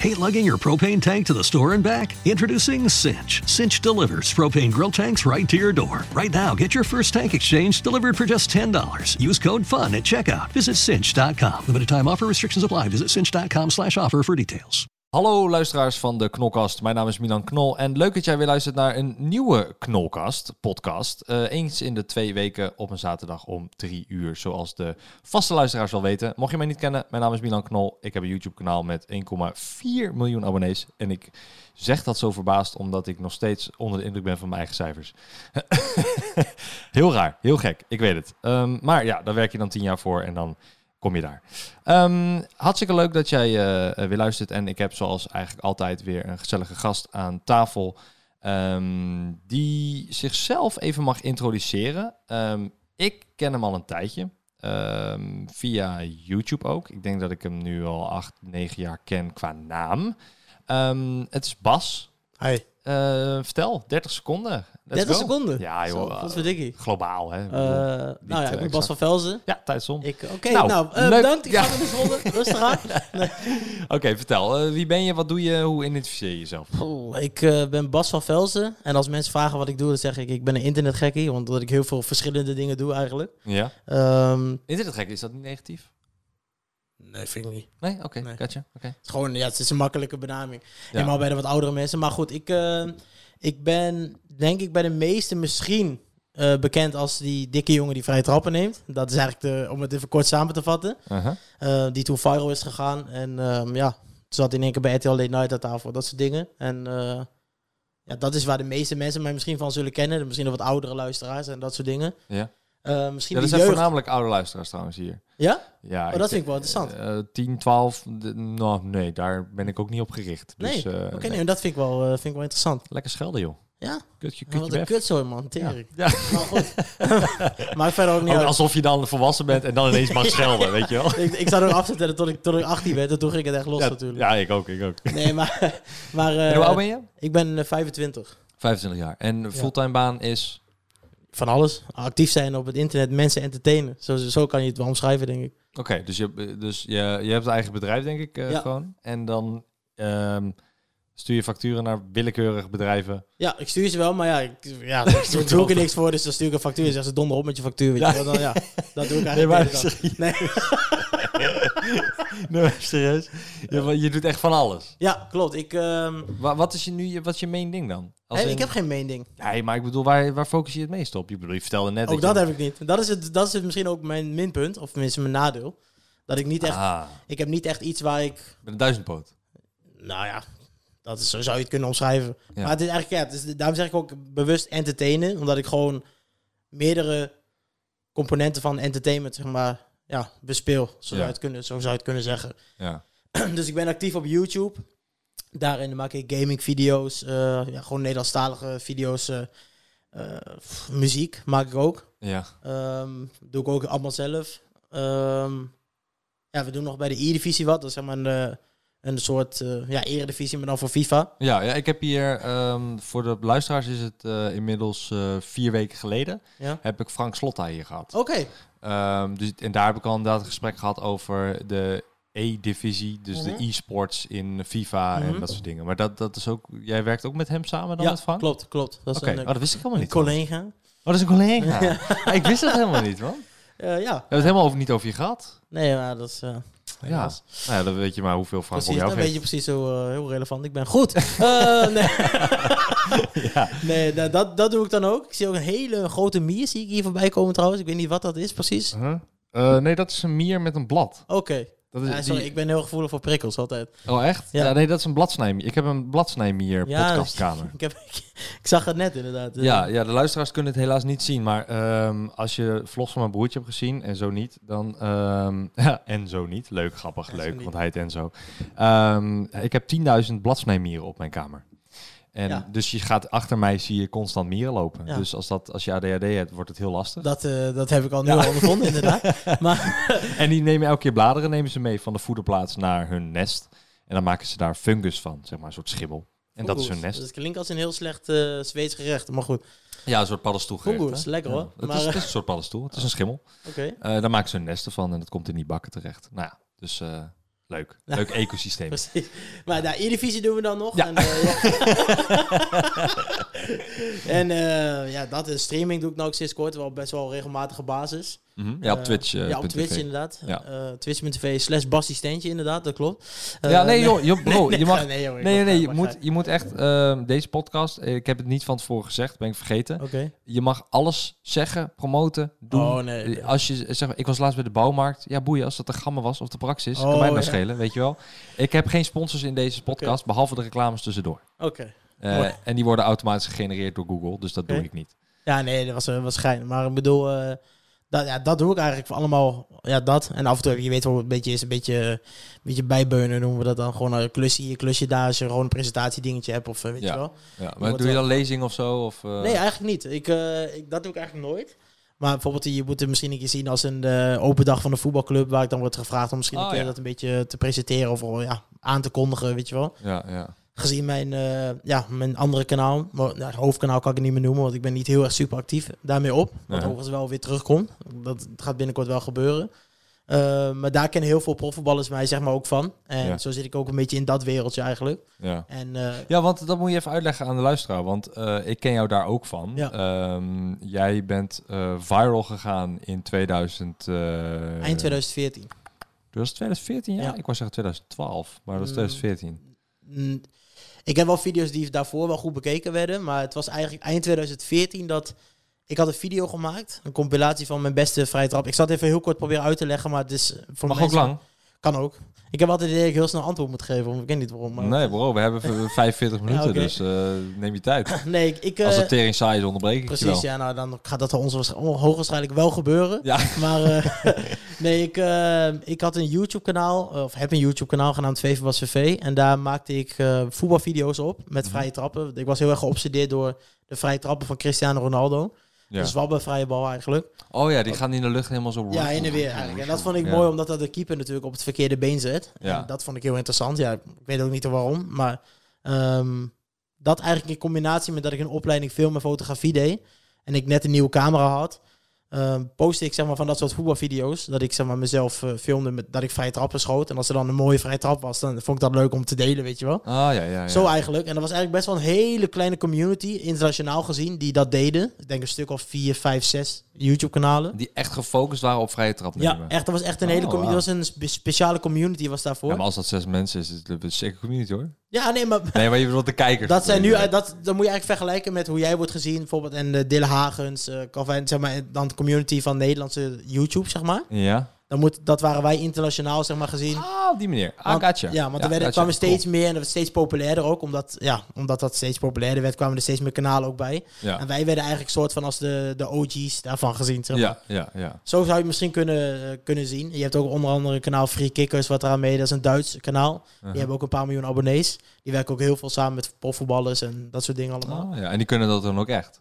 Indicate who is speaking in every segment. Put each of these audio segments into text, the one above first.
Speaker 1: Hate lugging your propane tank to the store and back? Introducing Cinch. Cinch delivers propane grill tanks right to your door. Right now, get your first tank exchange delivered for just $10. Use code FUN at checkout. Visit cinch.com. Limited time offer restrictions apply. Visit cinch.com slash offer for details.
Speaker 2: Hallo luisteraars van de Knolkast. Mijn naam is Milan Knol en leuk dat jij weer luistert naar een nieuwe Knolkast podcast. Eh, eens in de twee weken op een zaterdag om drie uur, zoals de vaste luisteraars wel weten. Mocht je mij niet kennen, mijn naam is Milan Knol. Ik heb een YouTube kanaal met 1,4 miljoen abonnees en ik zeg dat zo verbaasd omdat ik nog steeds onder de indruk ben van mijn eigen cijfers. heel raar, heel gek, ik weet het. Ehm, maar ja, daar werk je dan tien jaar voor en dan kom je daar. Um, hartstikke leuk dat jij uh, weer luistert. En ik heb zoals eigenlijk altijd weer een gezellige gast aan tafel. Um, die zichzelf even mag introduceren. Um, ik ken hem al een tijdje. via YouTube ook. Ik denk dat ik hem nu al acht, negen jaar ken qua naam. het is Bas.
Speaker 3: Hi.
Speaker 2: Uh, vertel, 30 seconden.
Speaker 3: 30 seconden?
Speaker 2: Ja, joh.
Speaker 3: Wat verdikkie.
Speaker 2: Globaal, hè?
Speaker 3: Uh, nou ja, ik ben Bas van Velzen.
Speaker 2: Ja, tijdsom.
Speaker 3: Oké, okay, nou, nou uh, bedankt. Ik ja. ga de volgende. Rustig aan. Nee.
Speaker 2: Oké, okay, vertel. wie ben je? Wat doe je? Hoe identificeer je jezelf?
Speaker 3: Oh, ik ben Bas van Velzen. En als mensen vragen wat ik doe, dan zeg ik, ik ben een internetgekkie. Want dat ik heel veel verschillende dingen doe eigenlijk.
Speaker 2: Ja. Um, internetgekkie, is dat niet negatief?
Speaker 3: Nee, vind ik niet.
Speaker 2: Nee? Oké, okay, nee. gotcha. Okay.
Speaker 3: Het is gewoon, ja, het is een makkelijke benaming. Ja. Helemaal bij de wat oudere mensen. Maar goed, ik, uh, ik ben denk ik bij de meeste misschien uh, bekend als die dikke jongen die vrije trappen neemt. Dat is eigenlijk, de, om het even kort samen te vatten. Uh -huh. die toen viral is gegaan. En um, ja, zat in één keer bij RTL Late Night aan tafel. Dat soort dingen. En ja, dat is waar de meeste mensen mij misschien van zullen kennen. Misschien nog wat oudere luisteraars en dat soort dingen.
Speaker 2: Ja. Uh, misschien ja, dat zijn jeugd... voornamelijk oude luisteraars trouwens hier.
Speaker 3: Ja?
Speaker 2: Ja.
Speaker 3: Oh, dat vind ik wel interessant.
Speaker 2: Uh, 10, 12, nou nee, daar ben ik ook niet op gericht.
Speaker 3: Dus,
Speaker 2: nee,
Speaker 3: uh, oké, okay, nee. dat vind ik, wel, uh, vind ik wel interessant.
Speaker 2: Lekker schelden, joh.
Speaker 3: Ja?
Speaker 2: Kutje,
Speaker 3: kutje Wat een kutzooi, man. Tering. Ja.
Speaker 2: ja.
Speaker 3: Maar verder ook niet
Speaker 2: ook Alsof je dan volwassen bent en dan ineens mag schelden, weet je wel?
Speaker 3: ik, ik zat er af te tellen tot ik, tot ik 18 werd en toen ging ik het echt los natuurlijk.
Speaker 2: Ja, ik ook, ik ook.
Speaker 3: Nee, maar... maar
Speaker 2: hoe oud ben je?
Speaker 3: Ik ben 25.
Speaker 2: 25 jaar. En fulltime baan is...
Speaker 3: Van alles. Actief zijn op het internet, mensen entertainen. Zo, zo kan je het wel omschrijven, denk ik.
Speaker 2: Oké, okay, dus, je, dus je, je hebt een eigen bedrijf, denk ik, uh, ja. gewoon. En dan um, stuur je facturen naar willekeurige bedrijven.
Speaker 3: Ja, ik stuur ze wel, maar ja, ik, ja daar doe ik er niks voor. Dus dan stuur ik een factuur en zeg ze donder op met je factuur. Weet ja. je dan, ja, dat doe ik eigenlijk
Speaker 2: nee, maar, nee. nee, serieus? Je, je doet echt van alles?
Speaker 3: Ja, klopt. Ik, um...
Speaker 2: wat, wat is je nu, wat is je main ding dan?
Speaker 3: Als hey, in... Ik heb geen main ding.
Speaker 2: Nee, maar ik bedoel, waar, waar focus je het meest op? Je, bedoel, je vertelde net...
Speaker 3: Ook dat, dat heb ik niet. Dat is, het, dat is het misschien ook mijn minpunt, of tenminste mijn nadeel. Dat ik niet echt... Ah. Ik heb niet echt iets waar ik...
Speaker 2: Met een duizendpoot?
Speaker 3: Nou ja, dat is, zo zou je het kunnen omschrijven. Ja. Maar het is eigenlijk, ja, het is, daarom zeg ik ook bewust entertainen. Omdat ik gewoon meerdere componenten van entertainment, zeg maar, ja, bespeel. Zo, zou, je het kunnen, zo zou je het kunnen zeggen.
Speaker 2: Ja.
Speaker 3: dus ik ben actief op YouTube. Daarin maak ik gaming video's, uh, ja, gewoon Nederlandstalige video's. Uh, uh, muziek maak ik ook.
Speaker 2: Ja.
Speaker 3: Um, doe ik ook allemaal zelf. Um, ja, we doen nog bij de E-divisie wat. Dat is zeg maar een, een soort uh, ja, eredivisie, maar dan voor FIFA.
Speaker 2: Ja, ja ik heb hier, um, voor de luisteraars is het uh, inmiddels uh, vier weken geleden,
Speaker 3: ja?
Speaker 2: heb ik Frank Slotta hier gehad.
Speaker 3: Oké.
Speaker 2: Okay. Um, dus, en daar heb ik al inderdaad een gesprek gehad over de E-divisie, dus mm -hmm. de mhm. e-sports in FIFA mm -hmm. en dat soort dingen. Maar dat, dat is ook, jij werkt ook met hem samen dan
Speaker 3: ja,
Speaker 2: met Frank?
Speaker 3: klopt, klopt.
Speaker 2: Oké, okay. oh, dat wist ik helemaal niet.
Speaker 3: Een collega.
Speaker 2: Man. Oh, dat is een collega. ja. ik wist dat helemaal niet, man.
Speaker 3: Uh, ja. We
Speaker 2: hebben het helemaal over, niet over je gehad.
Speaker 3: Nee, maar dat is...
Speaker 2: Ja. nou ja, dan weet je maar hoeveel Frank
Speaker 3: precies,
Speaker 2: jou
Speaker 3: dan weet je precies hoe uh, heel relevant ik ben. Goed. uh, nee, ja. nee dat, dat, dat doe ik dan ook. Ik zie ook een hele grote mier zie ik hier voorbij komen trouwens. Ik weet niet wat dat is precies.
Speaker 2: -huh. Uh, nee, dat is een mier met een blad.
Speaker 3: Oké. Okay.
Speaker 2: Dat is
Speaker 3: ja, sorry, die... ik ben heel gevoelig voor prikkels altijd.
Speaker 2: Oh, echt? Ja, ja nee, dat is een bladsnijmier. Ik heb een bladsnijmier ja, podcastkamer.
Speaker 3: Ik, heb, ik, zag het net inderdaad.
Speaker 2: Ja, ja, de luisteraars kunnen het helaas niet zien. Maar um, als je vlogs van mijn broertje hebt gezien en zo niet, dan... Um, ja, en zo niet. Leuk, grappig, en leuk, want hij heet en zo. Um, ik heb 10.000 bladsnijmieren op mijn kamer. En ja. dus je gaat achter mij zie je constant mieren lopen. Ja. Dus als, dat, als je ADHD hebt, wordt het heel lastig.
Speaker 3: Dat, uh, dat heb ik al nu ja. al ondervonden, inderdaad. Maar
Speaker 2: en die nemen elke keer bladeren nemen ze mee van de voederplaats naar hun nest. En dan maken ze daar fungus van, zeg maar, een soort schimmel. En dat is hun nest.
Speaker 3: Het klinkt als een heel slecht uh, Zweeds gerecht, maar goed.
Speaker 2: Ja, een soort paddenstoel
Speaker 3: Fungus, lekker hoor.
Speaker 2: Het, maar, is, het is een soort paddenstoel, het is een schimmel.
Speaker 3: Oké.
Speaker 2: Okay. Uh, daar maken ze hun nesten van en dat komt in die bakken terecht. Nou ja, dus... Leuk. Leuk ecosysteem.
Speaker 3: Precies. Maar de E-divisie doen we dan nog.
Speaker 2: Ja.
Speaker 3: En, eh. en eh, ja, dat is streaming doe ik nou ook sinds kort. Wel op best wel regelmatige basis.
Speaker 2: Mhm. Ja, op
Speaker 3: Eh,
Speaker 2: Twitch. eh,
Speaker 3: ja, op Twitch
Speaker 2: tv.
Speaker 3: inderdaad.
Speaker 2: Ja.
Speaker 3: Eh, Twitch.tv slash bassistentje inderdaad, dat klopt. Eh,
Speaker 2: ja, nee, joh, joh, bro,
Speaker 3: nee,
Speaker 2: je mag...
Speaker 3: nee, joh,
Speaker 2: Nee, je
Speaker 3: mag-
Speaker 2: moet, je moet echt ehm, deze podcast. eh, Ik heb het niet van tevoren gezegd, ben ik vergeten.
Speaker 3: Oké.
Speaker 2: Je mag alles zeggen, promoten, doen.
Speaker 3: Oh, nee.
Speaker 2: Als je zeg, maar, ik was laatst bij de bouwmarkt. Ja, boeien, als dat de gamma was of de praxis, kan
Speaker 3: Oh,
Speaker 2: mij nou
Speaker 3: ja.
Speaker 2: schelen, weet je wel. Ik heb geen sponsors in deze podcast, behalve de reclames tussendoor.
Speaker 3: Oké.
Speaker 2: Eh,
Speaker 3: Mooi.
Speaker 2: en die worden automatisch gegenereerd door Google, dus dat doe ik niet.
Speaker 3: Ja, nee, dat was, uh, was schijn. Maar ik bedoel, eh, dat, ja, dat doe ik eigenlijk voor allemaal. Ja, dat. En af en toe, je weet wel, een beetje is een beetje, een beetje bijbeunen noemen we dat dan. Gewoon een klusje hier, klusje daar. Als je gewoon een presentatiedingetje hebt of eh, weet
Speaker 2: Ja.
Speaker 3: je wel.
Speaker 2: Ja, maar
Speaker 3: wordt
Speaker 2: doe je dan lezing of zo? Of, eh,
Speaker 3: Nee, eigenlijk niet. Ik, eh, ik, dat doe ik eigenlijk nooit. Maar bijvoorbeeld, je moet het misschien een keer zien als een eh, open dag van de voetbalclub. Waar ik dan word gevraagd om misschien
Speaker 2: Oh,
Speaker 3: een keer
Speaker 2: ja.
Speaker 3: dat een beetje te presenteren of ja, aan te kondigen, weet je wel.
Speaker 2: Ja, ja.
Speaker 3: Gezien mijn, eh, ja, mijn andere kanaal, maar, nou, hoofdkanaal kan ik het niet meer noemen, want ik ben niet heel erg super actief daarmee op. Wat
Speaker 2: Ja.
Speaker 3: overigens wel weer terugkomt. Dat gaat binnenkort wel gebeuren. Eh, maar daar kennen heel veel profvoetballers mij zeg maar ook van. En
Speaker 2: Ja.
Speaker 3: zo zit ik ook een beetje in dat wereldje eigenlijk.
Speaker 2: ja.
Speaker 3: En eh,
Speaker 2: Ja, want dat moet je even uitleggen aan de luisteraar. Want eh, ik ken jou daar ook van.
Speaker 3: Ja.
Speaker 2: Ehm, jij bent eh, viral gegaan in 2000... eh,
Speaker 3: eind 2014.
Speaker 2: Dat was 2014, ja?
Speaker 3: Ja.
Speaker 2: Ik wou zeggen 2012, maar dat was
Speaker 3: Mm.
Speaker 2: 2014.
Speaker 3: Mm, Ik heb wel video's die daarvoor wel goed bekeken werden. Maar het was eigenlijk eind 2014 dat... Ik had een video gemaakt. Een compilatie van mijn beste vrije trap. Ik zal het even heel kort proberen uit te leggen. Maar het is voor
Speaker 2: Mag ook lang.
Speaker 3: Kan ook. Ik heb altijd het idee dat ik heel snel antwoord moet geven. Ik weet niet waarom. Maar
Speaker 2: Nee bro, we hebben v- 45 minuten, dus eh, neem je tijd.
Speaker 3: Nee, ik... ik,
Speaker 2: Als
Speaker 3: eh,
Speaker 2: het tering saai is, onderbreek ik je
Speaker 3: Precies,
Speaker 2: wel.
Speaker 3: ja, nou dan gaat dat ons waarsch- hoogwaarschijnlijk wel gebeuren.
Speaker 2: Ja.
Speaker 3: Maar eh, nee, ik, eh, ik had een YouTube-kanaal, of heb een YouTube-kanaal genaamd VV was VV. En daar maakte ik eh, voetbalvideo's op met
Speaker 2: Mhm.
Speaker 3: vrije trappen. Ik was heel erg geobsedeerd door de vrije trappen van Cristiano Ronaldo.
Speaker 2: Ja.
Speaker 3: De zwabbe vrije bal eigenlijk.
Speaker 2: Oh ja, die gaan in de lucht helemaal zo...
Speaker 3: Ja, heen en weer eigenlijk. En dat vond ik
Speaker 2: Ja.
Speaker 3: mooi, omdat dat de keeper natuurlijk op het verkeerde been zet.
Speaker 2: Ja.
Speaker 3: En dat vond ik heel interessant. Ja, ik weet ook niet waarom, maar ehm, dat eigenlijk in combinatie met dat ik een opleiding film en fotografie deed en ik net een nieuwe camera had, ehm postte ik zeg maar van dat soort voetbalvideo's. Dat ik zeg maar mezelf eh, filmde met dat ik vrije trappen schoot. En als er dan een mooie vrije trap was, dan vond ik dat leuk om te delen, weet je wel.
Speaker 2: Ah ja, ja, ja.
Speaker 3: Zo eigenlijk. En dat was eigenlijk best wel een hele kleine community, internationaal gezien, die dat deden. Ik denk een stuk of vier, vijf, zes YouTube-kanalen.
Speaker 2: Die echt gefocust waren op vrije trap nemen.
Speaker 3: Ja, echt, dat was echt een
Speaker 2: Oh,
Speaker 3: hele community.
Speaker 2: wauw.
Speaker 3: Dat was een spe- speciale community was daarvoor.
Speaker 2: Ja,
Speaker 3: Ja,
Speaker 2: maar als dat zes mensen is, is het een zeker community hoor.
Speaker 3: nee, maar
Speaker 2: Nee, maar je bedoelt de kijkers.
Speaker 3: dat zijn nu,
Speaker 2: Ja.
Speaker 3: dat, dat moet je eigenlijk vergelijken met hoe jij wordt gezien, bijvoorbeeld en de Dille Hagens, eh Calvin, zeg maar, dan community van Nederlandse YouTube, zeg maar.
Speaker 2: Ja.
Speaker 3: Dan moet, dat waren wij internationaal, zeg maar, gezien.
Speaker 2: Ah, op die manier. Ah,
Speaker 3: Want-
Speaker 2: gotcha.
Speaker 3: Ja, want er werden,
Speaker 2: gotcha.
Speaker 3: kwamen steeds meer en dat werd steeds populairder ook, omdat, ja, omdat dat steeds populairder werd, kwamen er steeds meer kanalen ook bij.
Speaker 2: Ja.
Speaker 3: En wij werden eigenlijk soort van als de, de OG's daarvan gezien, zeg maar.
Speaker 2: Ja, ja, ja.
Speaker 3: Zo zou je het misschien kunnen, eh, kunnen zien. Je hebt ook onder andere een kanaal Free Kickers, wat eraan mee. Dat is een Duits kanaal.
Speaker 2: Uh-huh.
Speaker 3: Die hebben ook een paar miljoen abonnees. Die werken ook heel veel samen met profvoetballers en dat soort dingen allemaal.
Speaker 2: Ah, ja. En die kunnen dat dan ook echt.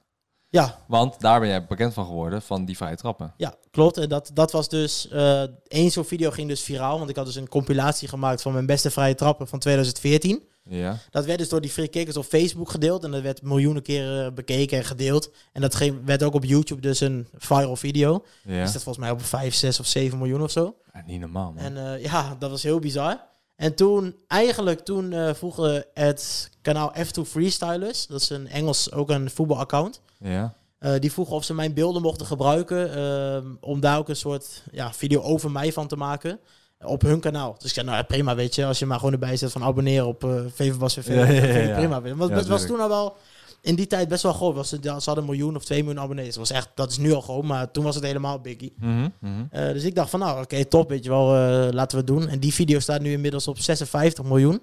Speaker 3: Ja,
Speaker 2: Want daar ben jij bekend van geworden, van die vrije trappen.
Speaker 3: ja, klopt. En dat, dat was dus... eh één zo'n video ging dus viraal. Want ik had dus een compilatie gemaakt van mijn beste vrije trappen van 2014.
Speaker 2: Ja.
Speaker 3: Dat werd dus door die Free Kickers op Facebook gedeeld. En dat werd miljoenen keren bekeken en gedeeld. En dat ging, werd ook op YouTube dus een viral video.
Speaker 2: Ja.
Speaker 3: Is dat volgens mij op 5, 6 of 7 miljoen of zo.
Speaker 2: Ja, niet normaal, man.
Speaker 3: En eh, ja, dat was heel bizar. En toen, eigenlijk toen eh vroegen het kanaal F2 Freestylers, dat is een Engels, ook een voetbalaccount,
Speaker 2: Ja.
Speaker 3: eh, die vroegen of ze mijn beelden mochten gebruiken ehm, om daar ook een soort ja, video over mij van te maken op hun kanaal. Dus ik zei, nou ja, prima, weet je, als je maar gewoon erbij zet van abonneren op uh, VVBas
Speaker 2: Ja,
Speaker 3: prima. Want het was toen al wel in die tijd best wel groot. Was het, ja, ze hadden een miljoen of twee miljoen abonnees. Dat, was echt, dat is nu al groot, maar toen was het helemaal biggie.
Speaker 2: Mhm, mhm.
Speaker 3: Eh, dus ik dacht van, nou, oké, top, weet je wel, eh, laten we het doen. En die video staat nu inmiddels op 56 miljoen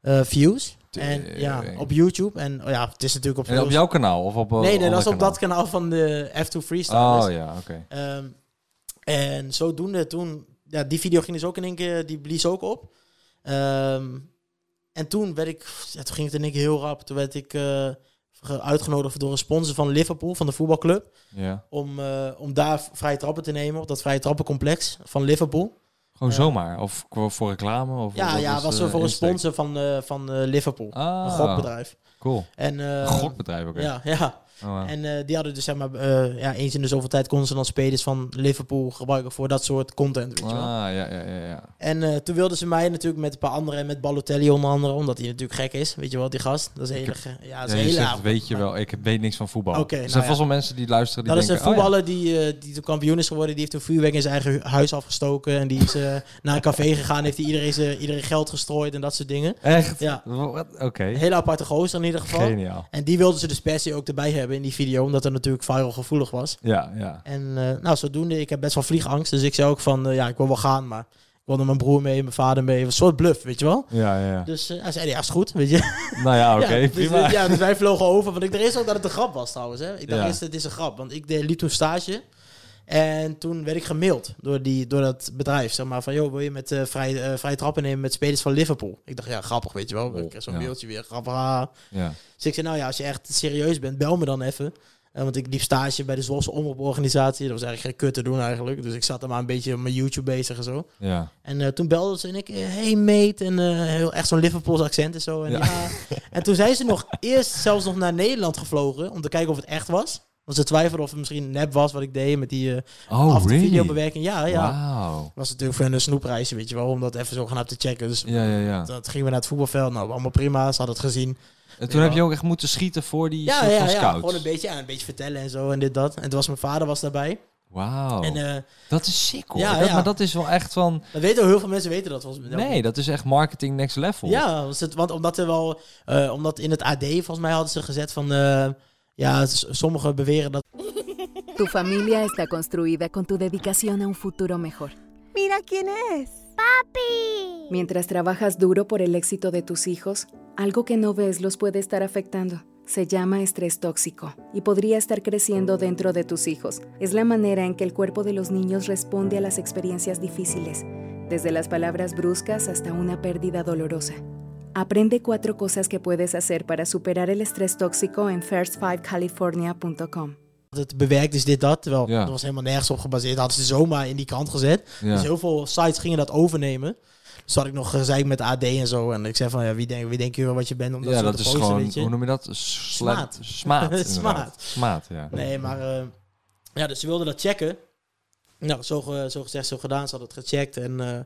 Speaker 3: eh, views. En ja, op YouTube. En oh ja, het is natuurlijk op...
Speaker 2: En op jouw kanaal of op
Speaker 3: nee, nee, dat is op
Speaker 2: kanaal?
Speaker 3: dat kanaal van de F2 Freestylers.
Speaker 2: Oh ja, oké.
Speaker 3: Ehm, en zodoende toen... Ja, die video ging dus ook in één keer... Die blies ook op. Ehm, en toen werd ik... Ja, toen ging het in één keer heel rap. Toen werd ik uitgenodigd door een sponsor van Liverpool, van de voetbalclub.
Speaker 2: Ja.
Speaker 3: Om, eh, om daar vrije trappen te nemen. Op dat vrije trappencomplex van Liverpool.
Speaker 2: Gewoon
Speaker 3: Ja.
Speaker 2: zomaar? Of voor reclame? Of
Speaker 3: Ja, ja, was zo voor een
Speaker 2: insteek?
Speaker 3: sponsor van, eh, van eh, Liverpool.
Speaker 2: Ah,
Speaker 3: Een gokbedrijf.
Speaker 2: Cool.
Speaker 3: En, eh,
Speaker 2: Een gokbedrijf ook.
Speaker 3: Ja, ja.
Speaker 2: Oh, wow.
Speaker 3: En eh, die hadden dus zeg maar, eh, ja, eens in de zoveel tijd konden ze dan spelers van Liverpool gebruiken voor dat soort content, weet je wel.
Speaker 2: Ah, ja, ja, ja, ja.
Speaker 3: En eh, toen wilden ze mij natuurlijk met een paar anderen, en met Balotelli onder andere, omdat hij natuurlijk gek is, weet je wel, die gast. Dat is hele, ja, dat is
Speaker 2: Ja,
Speaker 3: een
Speaker 2: je
Speaker 3: hele
Speaker 2: zegt, weet je wel, ik weet niks van voetbal.
Speaker 3: Oké,
Speaker 2: er
Speaker 3: nou
Speaker 2: zijn vast wel mensen die luisteren die
Speaker 3: Dat is een
Speaker 2: denken, oh ja.
Speaker 3: voetballer die, eh, die toen kampioen is geworden. Die heeft een vuurwerk in zijn eigen hu- huis afgestoken. En die is naar een café gegaan. Heeft hij iedereen, zijn- iedereen geld gestrooid en dat soort dingen.
Speaker 2: Echt?
Speaker 3: Ja.
Speaker 2: Oké.
Speaker 3: Hele aparte gozer in ieder geval.
Speaker 2: Geniaal.
Speaker 3: En die wilden ze dus per se ook erbij hebben in die video. Omdat het natuurlijk viral gevoelig was.
Speaker 2: Ja, ja.
Speaker 3: En eh, nou, zodoende. Ik heb best wel vliegangst. Dus ik zei ook van, eh, ja, ik wil wel gaan. Maar ik wilde mijn broer mee, mijn vader mee. Een soort bluff, weet je wel.
Speaker 2: Ja, ja, ja.
Speaker 3: Dus eh, hij zei, ja, is goed, weet je.
Speaker 2: Nou ja, oké,
Speaker 3: ja, dus,
Speaker 2: prima.
Speaker 3: eh, ja, dus wij vlogen over. Want ik dacht eerst ook dat het een grap was trouwens. Hè. Ik dacht
Speaker 2: Ja.
Speaker 3: eerst, het is een grap. Want ik deed, liep toen stage. En toen werd ik gemaild door, die, door dat bedrijf. Zeg maar van, joh, wil je met eh vrij, eh, vrije trappen nemen met spelers van Liverpool? Ik dacht, ja, grappig, weet je wel. Ik kreeg zo'n
Speaker 2: ja.
Speaker 3: mailtje weer, grappig. ah.
Speaker 2: ja.
Speaker 3: Dus ik zei, nou ja, als je echt serieus bent, bel me dan even. Eh, want ik liep stage bij de Zwolse Omroeporganisatie. Dat was eigenlijk geen kut te doen eigenlijk. Dus ik zat er maar een beetje op mijn YouTube bezig en zo.
Speaker 2: Ja.
Speaker 3: En toen belde ze en ik, hey mate, en heel, echt zo'n Liverpools accent en zo. En,
Speaker 2: Ja.
Speaker 3: ja. en toen zijn ze nog eerst zelfs nog naar Nederland gevlogen om te kijken of het echt was. Want ze twijfelden of het misschien nep was wat ik deed met die eh
Speaker 2: Oh, really?
Speaker 3: videobewerking. Ja, ja. Was natuurlijk voor een snoepreisje, weet je wel, om dat even zo gaan te checken. Dus
Speaker 2: Ja, ja, ja.
Speaker 3: dat gingen we naar het voetbalveld. Nou, allemaal prima, ze hadden het gezien.
Speaker 2: En toen
Speaker 3: Ja.
Speaker 2: heb je ook echt moeten schieten voor die
Speaker 3: Ja, ja, ja. Gewoon een beetje, ja, een beetje vertellen en zo en dit, dat. En toen was mijn vader was daarbij.
Speaker 2: Wauw.
Speaker 3: Eh,
Speaker 2: dat is sick hoor.
Speaker 3: Ja,
Speaker 2: Dat-
Speaker 3: ja.
Speaker 2: Maar dat is wel echt van...
Speaker 3: dat weten heel veel mensen weten dat volgens mij.
Speaker 2: Nee, dat is echt marketing next level.
Speaker 3: Ja, was het, want omdat er wel, eh, omdat in het AD volgens mij hadden ze gezet van, eh, ja, sommigen beweren dat
Speaker 4: Tu familia está construida con tu dedicación a un futuro mejor.
Speaker 5: Mira quién es. ¡Papi!
Speaker 4: Mientras trabajas duro por el éxito de tus hijos, algo que no ves los puede estar afectando. Se llama estrés tóxico y podría estar creciendo dentro de tus hijos. Es la manera en que el cuerpo de los niños responde a las experiencias difíciles, desde las palabras bruscas hasta una pérdida dolorosa. Aprende cuatro cosas que puedes hacer para superar el estrés tóxico en first5california.com.
Speaker 3: het bewerkt is dit dat. Terwijl
Speaker 2: Ja.
Speaker 3: dat was helemaal nergens op gebaseerd. Hadden ze zomaar in die krant gezet.
Speaker 2: Ja.
Speaker 3: Dus heel veel sites gingen dat overnemen. Dus had ik nog gezegd met AD en zo. En ik zei van, ja, wie, denk, wie denk je wel wat je bent om dat
Speaker 2: Ja, dat
Speaker 3: te
Speaker 2: is
Speaker 3: posten,
Speaker 2: gewoon, hoe noem je dat? Sla-
Speaker 3: Smaad.
Speaker 2: Smaad. inderdaad.
Speaker 3: Smaad.
Speaker 2: Smaad, ja.
Speaker 3: Nee, maar eh, ja, dus ze wilden dat checken. Nou, zo, ge- zo gezegd, zo gedaan. Ze hadden het gecheckt. En eh,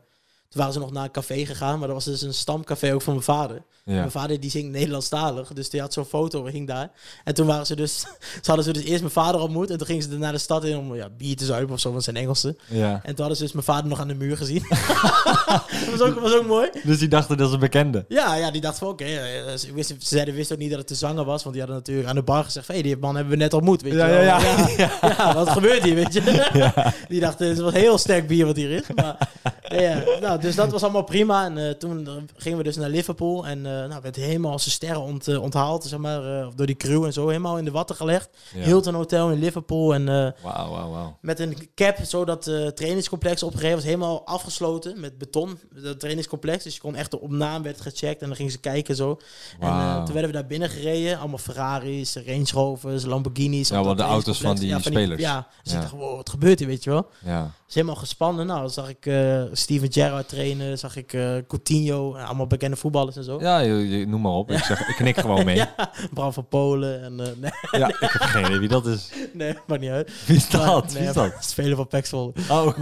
Speaker 3: toen waren ze nog naar een café gegaan. Maar dat was dus een stamcafé ook van mijn vader.
Speaker 2: Ja.
Speaker 3: Mijn vader die zingt Nederlandstalig. Dus die had zo'n foto, hing daar. En toen waren ze dus... Ze hadden ze dus eerst mijn vader ontmoet. En toen gingen ze naar de stad in om ja, bier te zuipen of zo. Want zijn Engelsen.
Speaker 2: ja.
Speaker 3: En toen hadden ze dus mijn vader nog aan de muur gezien. dat was ook, was ook mooi.
Speaker 2: Dus die dachten dat ze bekende.
Speaker 3: Ja, ja, die dacht van oké. eh, ze, wisten, ze zeiden, wisten ook niet dat het de zanger was. Want die hadden natuurlijk aan de bar gezegd... Hé, hey, die man hebben we net ontmoet, weet
Speaker 2: Ja,
Speaker 3: je wel.
Speaker 2: ja, ja.
Speaker 3: ja. ja, wat gebeurt hier, weet je? Die dachten, het was heel sterk bier wat hier is. Maar, ja, nou, dus dat was allemaal prima. En eh, toen gingen we dus naar Liverpool. En eh nou, werd helemaal als een sterren ont, eh, onthaald, zeg maar. eh, door die crew en zo. Helemaal in de watten gelegd.
Speaker 2: Ja.
Speaker 3: Hilton Hotel in Liverpool. En eh,
Speaker 2: Wauw, wauw, wauw.
Speaker 3: met een cap, zodat het trainingscomplex opgegeven was. Helemaal afgesloten met beton. Dat trainingscomplex. Dus je kon echt op naam werd gecheckt. En dan gingen ze kijken zo. En eh, toen werden we daar binnen gereden. Allemaal Ferraris, Range Rovers, Lamborghinis.
Speaker 2: Ja, wel
Speaker 3: dat
Speaker 2: de auto's van die spelers.
Speaker 3: Ja, dus
Speaker 2: Ja.
Speaker 3: ik dacht, wow, wat gebeurt hier, weet je wel?
Speaker 2: Ja.
Speaker 3: is helemaal gespannen. Nou, dan zag ik eh, Steven Gerrard trainen. Zag ik eh, Coutinho. eh, allemaal bekende voetballers en zo.
Speaker 2: Ja, noem maar op. Ik, zeg, ik knik gewoon mee. ja.
Speaker 3: Ja, Bram van Polen. En, eh, nee,
Speaker 2: ik heb geen idee wie dat is.
Speaker 3: nee, maakt niet uit.
Speaker 2: Wie is dat?
Speaker 3: Maar-
Speaker 2: Wie
Speaker 3: nee,
Speaker 2: is dat?
Speaker 3: Spelen van Pax Volle.
Speaker 2: Oh.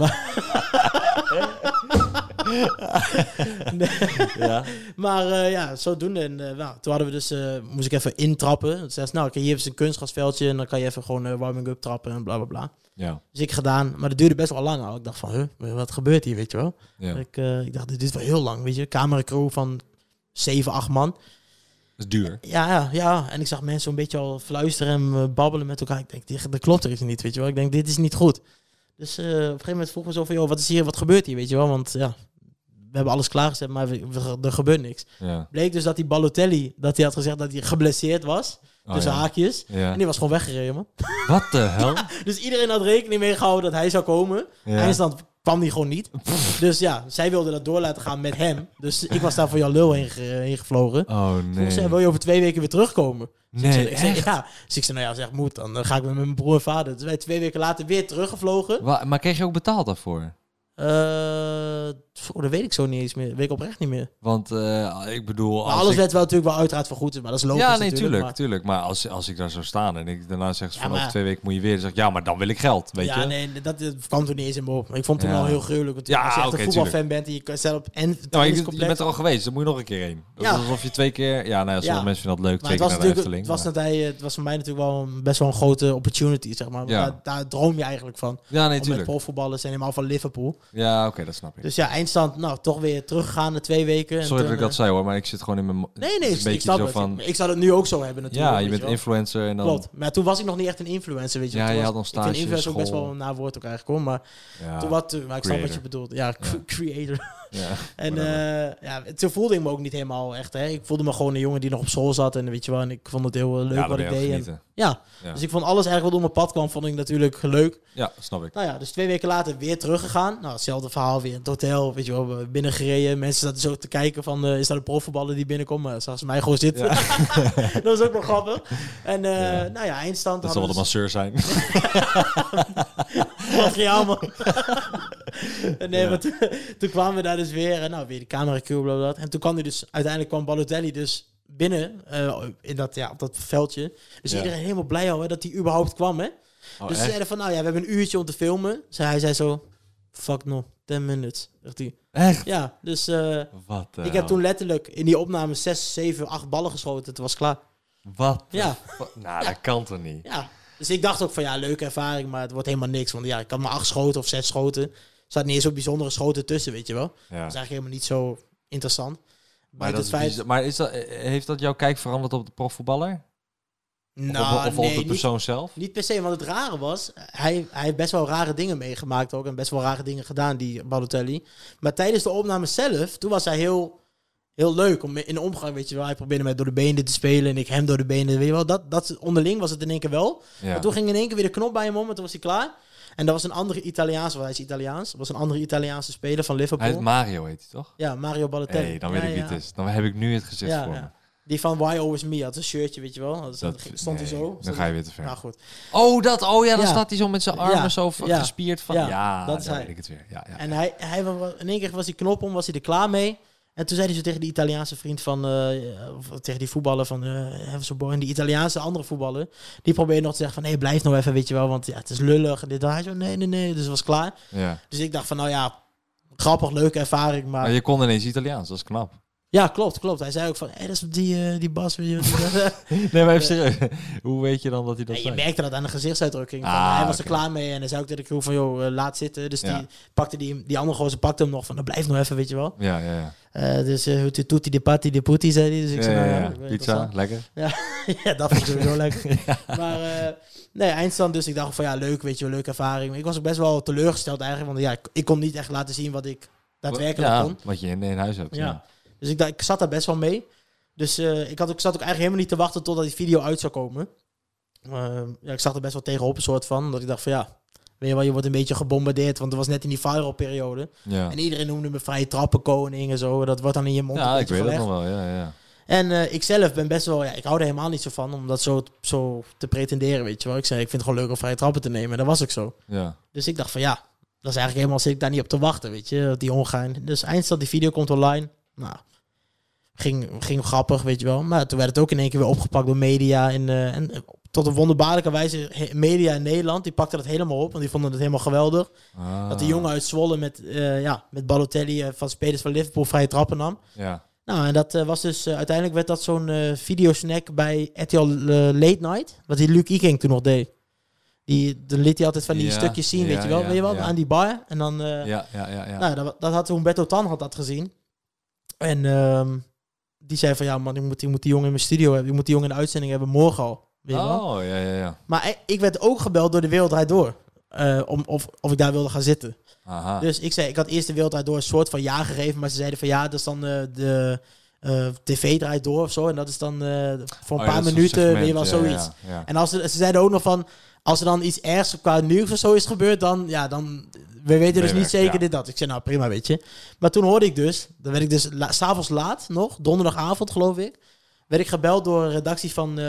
Speaker 2: ja.
Speaker 3: Maar eh, ja, zodoende. En, nou, toen hadden we dus, moest ik even intrappen. Toen zei ze, nou, oké, hier is een kunstgrasveldje en dan kan je even gewoon warming-up trappen en bla bla bla.
Speaker 2: Ja.
Speaker 3: Dus ik gedaan, maar dat duurde best wel lang al. Ik dacht van, huh, wat gebeurt hier, weet je wel?
Speaker 2: ja.
Speaker 3: Ik, ik dacht, dit is wel heel lang, weet je. Cameracrew van 7, 8 man.
Speaker 2: Dat is duur.
Speaker 3: Ja, ja, ja. En ik zag mensen een beetje al fluisteren en eh, babbelen met elkaar. Ik denk, dat klopt er iets niet, weet je wel. Ik denk, dit is niet goed. Dus eh, op een gegeven moment vroeg me zo van, joh, wat is hier, wat gebeurt hier, weet je wel? Want ja, we hebben alles klaargezet, maar we- we- er gebeurt niks.
Speaker 2: Ja.
Speaker 3: Bleek dus dat die Balotelli, dat hij had gezegd dat hij geblesseerd was.
Speaker 2: Oh,
Speaker 3: tussen
Speaker 2: ja.
Speaker 3: haakjes.
Speaker 2: Ja.
Speaker 3: En die was gewoon weggereden, man.
Speaker 2: Wat de hel?
Speaker 3: Dus iedereen had rekening mee gehouden dat hij zou komen. Eindstand kwam die gewoon niet. dus ja, zij wilden dat door laten gaan met hem. Dus ik was daar voor jouw lul heen, ge- heen gevlogen.
Speaker 2: Oh
Speaker 3: Toen
Speaker 2: nee.
Speaker 3: zei, wil je over twee weken weer terugkomen? Dus ik
Speaker 2: Nee,
Speaker 3: zei, ik zei,
Speaker 2: echt?
Speaker 3: ja. Dus ik zei, nou ja, zeg moet, dan eh, ga ik met mijn broer en vader. Dus wij twee weken later weer teruggevlogen.
Speaker 2: Wa- maar kreeg je ook betaald daarvoor?
Speaker 3: Eh, oh, dat weet ik zo niet eens meer. Dat weet ik oprecht niet meer.
Speaker 2: Want eh, ik bedoel...
Speaker 3: Maar
Speaker 2: als
Speaker 3: alles
Speaker 2: ik-
Speaker 3: werd wel natuurlijk wel uiteraard vergoed. Maar dat is logisch
Speaker 2: Ja, nee,
Speaker 3: natuurlijk,
Speaker 2: tuurlijk,
Speaker 3: maar-
Speaker 2: tuurlijk. Maar als, als ik daar zou staan en ik daarna zeg ze
Speaker 3: Ja,
Speaker 2: van
Speaker 3: maar-
Speaker 2: over twee weken moet je weer, dan zeg ik ja, maar dan wil ik geld, weet
Speaker 3: ja,
Speaker 2: je?
Speaker 3: nee, dat, dat kwam toen niet eens in me op. Ik vond het
Speaker 2: Ja.
Speaker 3: al heel gruwelijk. Want
Speaker 2: Ja,
Speaker 3: als je echt een voetbalfan bent en je kan zelf en het
Speaker 2: Ja, je, je bent er al geweest, dan moet je nog een keer heen. Dat is alsof je twee keer... Ja, nou sommige mensen vinden dat leuk,
Speaker 3: Maar
Speaker 2: twee
Speaker 3: het
Speaker 2: keer
Speaker 3: was,
Speaker 2: naar de
Speaker 3: natuurlijk,
Speaker 2: Efteling.
Speaker 3: het, was dat hij, het was voor mij natuurlijk wel een, best wel een grote opportunity, zeg maar. Daar, daar droom je eigenlijk van.
Speaker 2: Ja, nee,
Speaker 3: om met profvoetballers en helemaal van Liverpool.
Speaker 2: Ja, oké, dat snap ik.
Speaker 3: Dus ja, eindstand, nou, toch weer teruggegaan na twee weken. En
Speaker 2: Sorry dat ik dat
Speaker 3: eh,
Speaker 2: zei hoor, maar ik zit gewoon in mijn...
Speaker 3: Nee, nee, ik,
Speaker 2: beetje
Speaker 3: snap
Speaker 2: zo
Speaker 3: het.
Speaker 2: van...
Speaker 3: Ik zou het nu ook zo hebben natuurlijk.
Speaker 2: Ja, je bent influencer en dan...
Speaker 3: Klopt. Maar toen was ik nog niet echt een influencer, weet je.
Speaker 2: Ja,
Speaker 3: Toen
Speaker 2: je
Speaker 3: was-
Speaker 2: had nog
Speaker 3: Ik vind
Speaker 2: stage,
Speaker 3: influencer ook best wel een nawoord ook eigenlijk hoor. Maar
Speaker 2: Ja,
Speaker 3: toen wat, maar ik snap wat je bedoelt. Ja,
Speaker 2: Ja.
Speaker 3: creator.
Speaker 2: Ja,
Speaker 3: En eh, ja, toen voelde ik me ook niet helemaal echt. Hè. Ik voelde me gewoon een jongen die nog op school zat. En weet je wel, en ik vond het heel eh, leuk
Speaker 2: ja,
Speaker 3: wat ik deed. En, ja,
Speaker 2: Ja.
Speaker 3: dus ik vond alles eigenlijk wat op mijn pad kwam, vond ik natuurlijk leuk.
Speaker 2: Ja, snap ik.
Speaker 3: Nou ja, dus twee weken later weer teruggegaan. Nou, hetzelfde verhaal weer in het hotel. Weet je wel, we binnengereden. Mensen zaten zo te kijken van, eh, is dat een profvoetballer die binnenkomt? Maar zag ze mij gewoon zitten. dat was ook wel grappig. En nou ja, eindstand.
Speaker 2: Dat zal wel de masseur zijn.
Speaker 3: Man. En nee,
Speaker 2: Ja.
Speaker 3: maar toen, toen kwamen we daar dus weer. En nou, weer de camera cue, bla, bla, bla. En toen kwam hij dus... Uiteindelijk kwam Balotelli dus binnen. eh, in dat, ja, op dat veldje. Dus
Speaker 2: Ja.
Speaker 3: iedereen helemaal blij al hè, dat hij überhaupt kwam, hè.
Speaker 2: Oh,
Speaker 3: dus ze zeiden van, nou ja, we hebben een uurtje om te filmen. Dus hij zei zo... Fuck no, 10 minutes. Zegt hij.
Speaker 2: Echt?
Speaker 3: Ja, dus eh,
Speaker 2: Wat
Speaker 3: ik heb
Speaker 2: hel?
Speaker 3: toen letterlijk in die opname 6, 7, 8 ballen geschoten. Het was klaar.
Speaker 2: Wat?
Speaker 3: Ja.
Speaker 2: Nou, dat kan toch niet?
Speaker 3: Ja, dus ik dacht ook van ja, leuke ervaring, maar het wordt helemaal niks. Want ja, ik had maar acht schoten of zes schoten. Zat niet eens zo bijzondere schoten tussen, weet je wel. Dat is eigenlijk helemaal niet zo interessant.
Speaker 2: Maar, dat is
Speaker 3: feit...
Speaker 2: maar is dat, heeft dat jouw kijk veranderd op de profvoetballer?
Speaker 3: Nou,
Speaker 2: of of op
Speaker 3: nee,
Speaker 2: de
Speaker 3: niet,
Speaker 2: persoon zelf?
Speaker 3: niet per se, want het rare was, hij, hij heeft best wel rare dingen meegemaakt ook. En best wel rare dingen gedaan, die Balotelli. Maar tijdens de opname zelf, toen was hij heel, heel leuk. Om in de omgang, weet je wel. Hij probeerde mij door de benen te spelen en ik hem door de benen. Weet je wel, dat, dat, onderling was het in één keer wel.
Speaker 2: Ja.
Speaker 3: Maar toen ging in één keer weer de knop bij hem om en toen was hij klaar. En dat was een andere Italiaanse, want hij is Italiaans. Dat was een andere Italiaanse speler van Liverpool.
Speaker 2: Hij heet Mario, heet hij toch?
Speaker 3: ja, Mario Balotelli.
Speaker 2: hey, dan
Speaker 3: Ja,
Speaker 2: weet ik wie het is. Dan heb ik nu het gezicht
Speaker 3: Ja,
Speaker 2: voor me.
Speaker 3: Die van Why Always Me had een shirtje, weet je wel. Dat,
Speaker 2: Dat-
Speaker 3: stond hij
Speaker 2: nee,
Speaker 3: zo.
Speaker 2: Dan ga je weer te ver.
Speaker 3: Nou goed.
Speaker 2: Oh, dat. Oh ja, dan
Speaker 3: Ja.
Speaker 2: staat hij zo met zijn armen
Speaker 3: Ja,
Speaker 2: zo gespierd van. Ja,
Speaker 3: ja, dat is hij.
Speaker 2: weet ik het weer. Ja, ja.
Speaker 3: En hij, hij in één keer was die knop om, was hij er klaar mee. En toen zei hij zo tegen die Italiaanse vriend van, eh, of tegen die voetballer van, boy. En die Italiaanse andere voetballer, die probeerde nog te zeggen van, nee, blijf nou even, weet je wel, want ja, het is lullig. En dit. Hij zo, nee, nee, nee, dus het was klaar.
Speaker 2: ja.
Speaker 3: Dus ik dacht van, nou ja, grappig, leuke ervaring, maar...
Speaker 2: Maar je kon ineens Italiaans, dat is knap.
Speaker 3: Ja, klopt, klopt. Hij zei ook van, hé, dat is die, eh, die Bas. die-
Speaker 2: Nee, maar even serieus. Hoe weet je dan dat hij dat
Speaker 3: En je merkte dat aan de gezichtsuitdrukking. Van,
Speaker 2: Ah,
Speaker 3: hij was er klaar mee en hij zei ook tegen de crew van, joh, eh, laat zitten. Dus
Speaker 2: Ja.
Speaker 3: die pakte die, die andere gozer pakte hem nog van, nou, blijf nog even, weet je wel.
Speaker 2: Ja, ja, ja.
Speaker 3: Eh, dus uh, tutti de patti de putti, zei hij. Dus ik
Speaker 2: Ja,
Speaker 3: zei, nou
Speaker 2: ja,
Speaker 3: ja,
Speaker 2: ja.
Speaker 3: ik
Speaker 2: Pizza, lekker.
Speaker 3: ja, dat vond ik sowieso leuk. Maar nee, eindstand dus. Ik dacht van, ja, leuk, weet je wel, leuke ervaring. Ik was ook best wel teleurgesteld eigenlijk, want ja, ik, ik kon niet echt laten zien wat ik daadwerkelijk
Speaker 2: ja,
Speaker 3: kon.
Speaker 2: wat je in, in huis hebt.
Speaker 3: Ja. Dus ik, dacht, ik zat daar best wel mee. Dus eh, ik, had ook, zat ook eigenlijk helemaal niet te wachten totdat die video uit zou komen. Eh, ja, ik zag er best wel tegenop een soort van. Dat ik dacht van ja, weet je wel, je wordt een beetje gebombardeerd. Want het was net in die viral periode.
Speaker 2: Ja,
Speaker 3: En iedereen noemde me vrije trappenkoning en zo. Dat wordt dan in je mond
Speaker 2: ja ik weet het nog wel. Ja, ja.
Speaker 3: En eh, ik zelf ben best wel, ja, ik hou er helemaal niet zo van om dat zo, zo te pretenderen, weet je wel. Ik zei, ik vind het gewoon leuk om vrije trappen te nemen. En dat was ook zo.
Speaker 2: ja.
Speaker 3: Dus ik dacht van ja, dat is eigenlijk helemaal, zit ik daar niet op te wachten, weet je. Die ongein. Dus eindstand, die video komt online. Nou, ging, ging grappig, weet je wel. Maar toen werd het ook in één keer weer opgepakt door media. En, eh, en tot een wonderbaarlijke wijze, media in Nederland, die pakten dat helemaal op. Want die vonden het helemaal geweldig.
Speaker 2: Ah,
Speaker 3: Dat de jongen uit Zwolle met, eh, ja, met Balotelli eh, van spelers van Liverpool vrije trappen nam.
Speaker 2: Ja.
Speaker 3: Nou, en dat eh, was dus, eh, uiteindelijk werd dat zo'n eh videosnack bij RTL eh, Late Night. Wat die Luc Iking toen nog deed. Die, dan liet hij altijd van die
Speaker 2: Ja,
Speaker 3: stukjes zien,
Speaker 2: ja,
Speaker 3: weet je wel.
Speaker 2: ja,
Speaker 3: weet je wel, aan die bar. En dan, eh,
Speaker 2: Ja, ja, ja, ja.
Speaker 3: nou, dat, dat had Humberto Tan had dat gezien. En ehm, die zei van, ja man, ik moet, ik moet die jongen in mijn studio hebben. Ik moet die jongen in de uitzending hebben morgen al. Weet je wel?
Speaker 2: oh, ja, ja, ja.
Speaker 3: Maar ik- werd ook gebeld door de Wereld Door. eh, om, of, of ik daar wilde gaan zitten.
Speaker 2: Aha.
Speaker 3: Dus ik zei, ik had eerst de Wereld Door een soort van ja gegeven. Maar ze zeiden van ja, dat is dan eh, de eh, tv draait door of zo. En dat is dan voor een
Speaker 2: Oh
Speaker 3: paar minuten weer wel
Speaker 2: ja,
Speaker 3: zoiets.
Speaker 2: Ja, ja.
Speaker 3: En als ze, ze zeiden ook nog van, als er dan iets ergs qua nieuws of zo is gebeurd, dan, ja, dan, we weten dus niet zeker
Speaker 2: ja.
Speaker 3: dit, dat. Ik zei, nou prima, weet je. Maar toen hoorde ik dus, dan werd ik dus la, s'avonds laat nog, donderdagavond geloof ik, werd ik gebeld door een redactie van eh,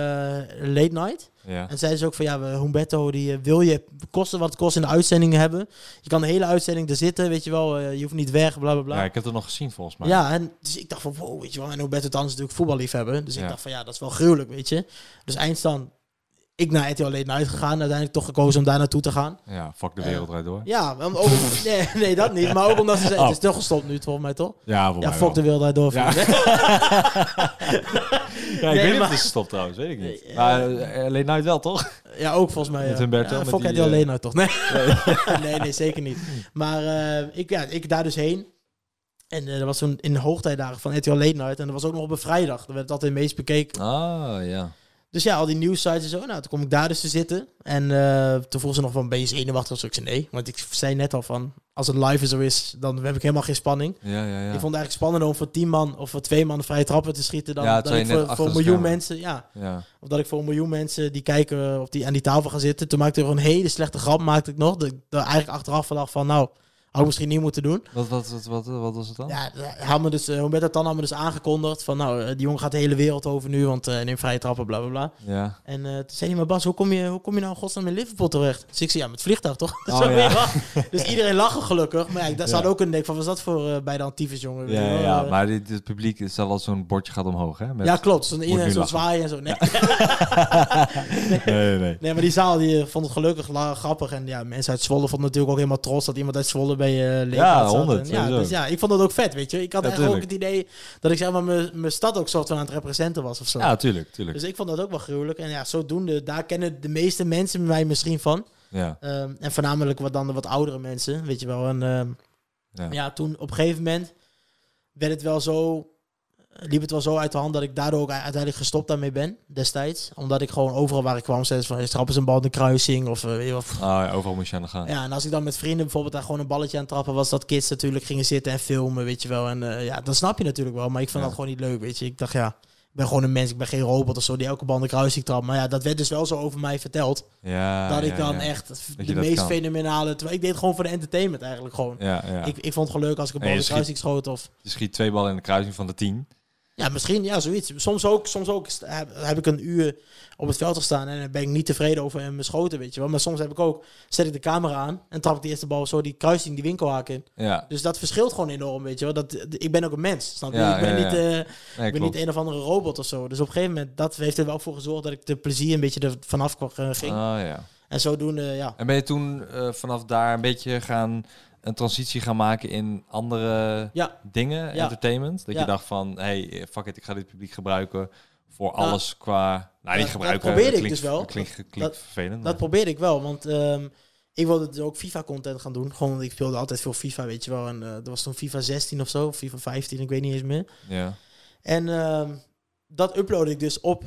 Speaker 3: Late Night.
Speaker 2: Ja.
Speaker 3: En zeiden ze ook van, ja, we- Humberto, die eh, wil je kosten wat het kost in de uitzending hebben. Je kan de hele uitzending er zitten, weet je wel. eh, je hoeft niet weg, bla, bla, bla.
Speaker 2: ja,
Speaker 3: Ja,
Speaker 2: ik heb het nog gezien volgens mij.
Speaker 3: en dus ik dacht van, wow, weet je wel. En Humberto dan is natuurlijk voetballiefhebber. Dus
Speaker 2: Ja.
Speaker 3: ik dacht van, ja, dat is wel gruwelijk, weet je. Dus eindstand, ik naar RTL Late Night gegaan. Uiteindelijk toch gekozen om daar naartoe te gaan.
Speaker 2: Ja, fuck de wereld eruit door.
Speaker 3: Ja, om- ook, nee, nee, dat niet. Maar ook omdat ze
Speaker 2: Oh.
Speaker 3: het is toch gestopt nu, volgens mij, toch?
Speaker 2: Ja,
Speaker 3: Ja, fuck de wereld door.
Speaker 2: Ja. Ja, ik
Speaker 3: Nee,
Speaker 2: weet niet of het is gestopt trouwens, weet ik niet.
Speaker 3: Nee,
Speaker 2: Maar eh, alleen nooit wel, toch?
Speaker 3: Ja, ook volgens mij.
Speaker 2: Met. Humberto,
Speaker 3: Ja, hij
Speaker 2: eh,
Speaker 3: alleen nou toch? Nee. nee, nee, zeker niet. Maar eh, ik, ja, ik daar dus heen. En eh, dat was toen in de hoogtijdagen van RTL Late Night. En dat was ook nog op een vrijdag. Dan werd het altijd meest bekeken.
Speaker 2: Ah, ja.
Speaker 3: Dus ja, al die nieuwsites en zo. Nou, toen kom ik daar dus te zitten. En eh, toen vroeg ze nog van, ben je zenuwachtig? Dus ik zei nee. Want ik zei net al van, als het live zo is, dan heb ik helemaal geen spanning.
Speaker 2: Ja, ja, ja.
Speaker 3: Ik vond het eigenlijk spannender om voor tien man of voor twee man vrije trappen te schieten. Dan dat ik voor, voor een miljoen mensen, ja. Of dat ik voor een miljoen mensen die kijken op die aan die tafel gaan zitten. Toen maakte ik er een hele slechte grap, maakte ik nog. Dat ik eigenlijk achteraf van dacht van, nou, had ik misschien niet moeten doen.
Speaker 2: Wat, wat, wat, wat, wat was het dan?
Speaker 3: Ja, had me dus, uh, Humberto Tan had me dus aangekondigd van, nou, eh, die jongen gaat de hele wereld over nu, want uh, neemt vrije trappen, bla bla bla.
Speaker 2: Ja.
Speaker 3: En uh, toen zei hij, maar Bas, hoe kom je, hoe kom je nou godsnaam in Liverpool terecht? Dus ik zei, ja, met vliegtuig toch?
Speaker 2: Oh,
Speaker 3: Zo
Speaker 2: ja.
Speaker 3: weer. dus iedereen lachen gelukkig. Maar ja, daar
Speaker 2: Ja.
Speaker 3: zat ook een denk van, wat is dat voor uh, bij de antiefes jongen?
Speaker 2: Ja, ja,
Speaker 3: wel, eh.
Speaker 2: maar dit, het publiek is al zo'n bordje gaat omhoog, hè? Met...
Speaker 3: ja, klopt. Zo'n
Speaker 2: Moet
Speaker 3: iedereen
Speaker 2: nu
Speaker 3: zo
Speaker 2: lachen.
Speaker 3: zwaaien en zo. Nee.
Speaker 2: nee, nee, nee.
Speaker 3: Nee, maar die zaal die eh, vond het gelukkig grappig. En ja, mensen uit Zwolle vonden natuurlijk ook helemaal trots dat iemand uit Zwolle bij je uh,
Speaker 2: Ja, 100,
Speaker 3: Ja, dus ja, ik vond dat ook vet, weet je. Ik had
Speaker 2: Ja,
Speaker 3: eigenlijk ook het idee dat ik zeg maar mijn stad ook soort van aan het representen was of zo.
Speaker 2: Ja, tuurlijk, tuurlijk.
Speaker 3: Dus ik vond dat ook wel gruwelijk. En ja, zodoende, daar kennen de meeste mensen mij misschien van.
Speaker 2: Ja,
Speaker 3: Ehm, en voornamelijk wat dan de wat oudere mensen, weet je wel. En ehm,
Speaker 2: ja.
Speaker 3: ja, toen op een gegeven moment werd het wel zo, liep het wel zo uit de hand dat ik daardoor ook uiteindelijk gestopt daarmee ben destijds. Omdat ik gewoon overal waar ik kwam, zei ze van, trappen ze een bal in de kruising of eh, weet je wat.
Speaker 2: Ah, ja, overal moest je aan de gang.
Speaker 3: Ja, en als ik dan met vrienden bijvoorbeeld daar gewoon een balletje aan trappen was, dat kids natuurlijk gingen zitten en filmen, weet je wel. En eh, ja, dat snap je natuurlijk wel, maar ik vond
Speaker 2: Ja.
Speaker 3: dat gewoon niet leuk, weet je. Ik dacht, ja, ik ben gewoon een mens, ik ben geen robot of zo die elke bal in de kruising trapt. Maar ja, dat werd dus wel zo over mij verteld.
Speaker 2: Ja,
Speaker 3: dat ik dan echt de meest
Speaker 2: kan.
Speaker 3: fenomenale... Terwijl ik deed gewoon voor de entertainment eigenlijk gewoon.
Speaker 2: Ja, ja.
Speaker 3: Ik, ik vond het gewoon leuk als ik een
Speaker 2: En
Speaker 3: bal in de kruising schoot of...
Speaker 2: Je schiet twee ballen in de kruising van de tien.
Speaker 3: Ja, misschien, ja, zoiets. Soms ook, soms ook heb, ik een uur op het veld gestaan en dan ben ik niet tevreden over mijn schoten, weet je wel. Maar soms heb ik ook, zet ik de camera aan en trap ik de eerste bal zo die kruising, die winkelhaak in.
Speaker 2: Ja,
Speaker 3: Dus dat verschilt gewoon enorm, weet je wel. Dat, ik ben ook een mens, snap je?
Speaker 2: Ja,
Speaker 3: ik ben,
Speaker 2: ja,
Speaker 3: niet, eh,
Speaker 2: nee,
Speaker 3: ik ben
Speaker 2: klopt.
Speaker 3: niet een of andere robot of zo. Dus op een gegeven moment, dat heeft er wel voor gezorgd dat ik de plezier een beetje er vanaf kwam, eh, ging.
Speaker 2: Ah, ja.
Speaker 3: En zodoende, ja.
Speaker 2: En ben je toen eh, vanaf daar een beetje gaan een transitie gaan maken in andere
Speaker 3: Ja,
Speaker 2: dingen,
Speaker 3: Ja.
Speaker 2: entertainment? Dat
Speaker 3: Ja.
Speaker 2: je dacht van, hey, fuck it, ik ga dit publiek gebruiken voor
Speaker 3: Nou,
Speaker 2: alles qua... Nou,
Speaker 3: dat-
Speaker 2: niet
Speaker 3: dat
Speaker 2: gebruiken.
Speaker 3: probeerde ik
Speaker 2: klinkt,
Speaker 3: dus wel.
Speaker 2: dat Klinkt, klinkt
Speaker 3: Dat-
Speaker 2: vervelend.
Speaker 3: Dat probeerde ik wel, want ehm, ik wilde dus ook FIFA-content gaan doen. Gewoon, ik speelde altijd veel FIFA, weet je wel. En eh dat was toen FIFA 16 of zo, FIFA 15, ik weet niet eens meer.
Speaker 2: Ja.
Speaker 3: En ehm, dat uploadde ik dus op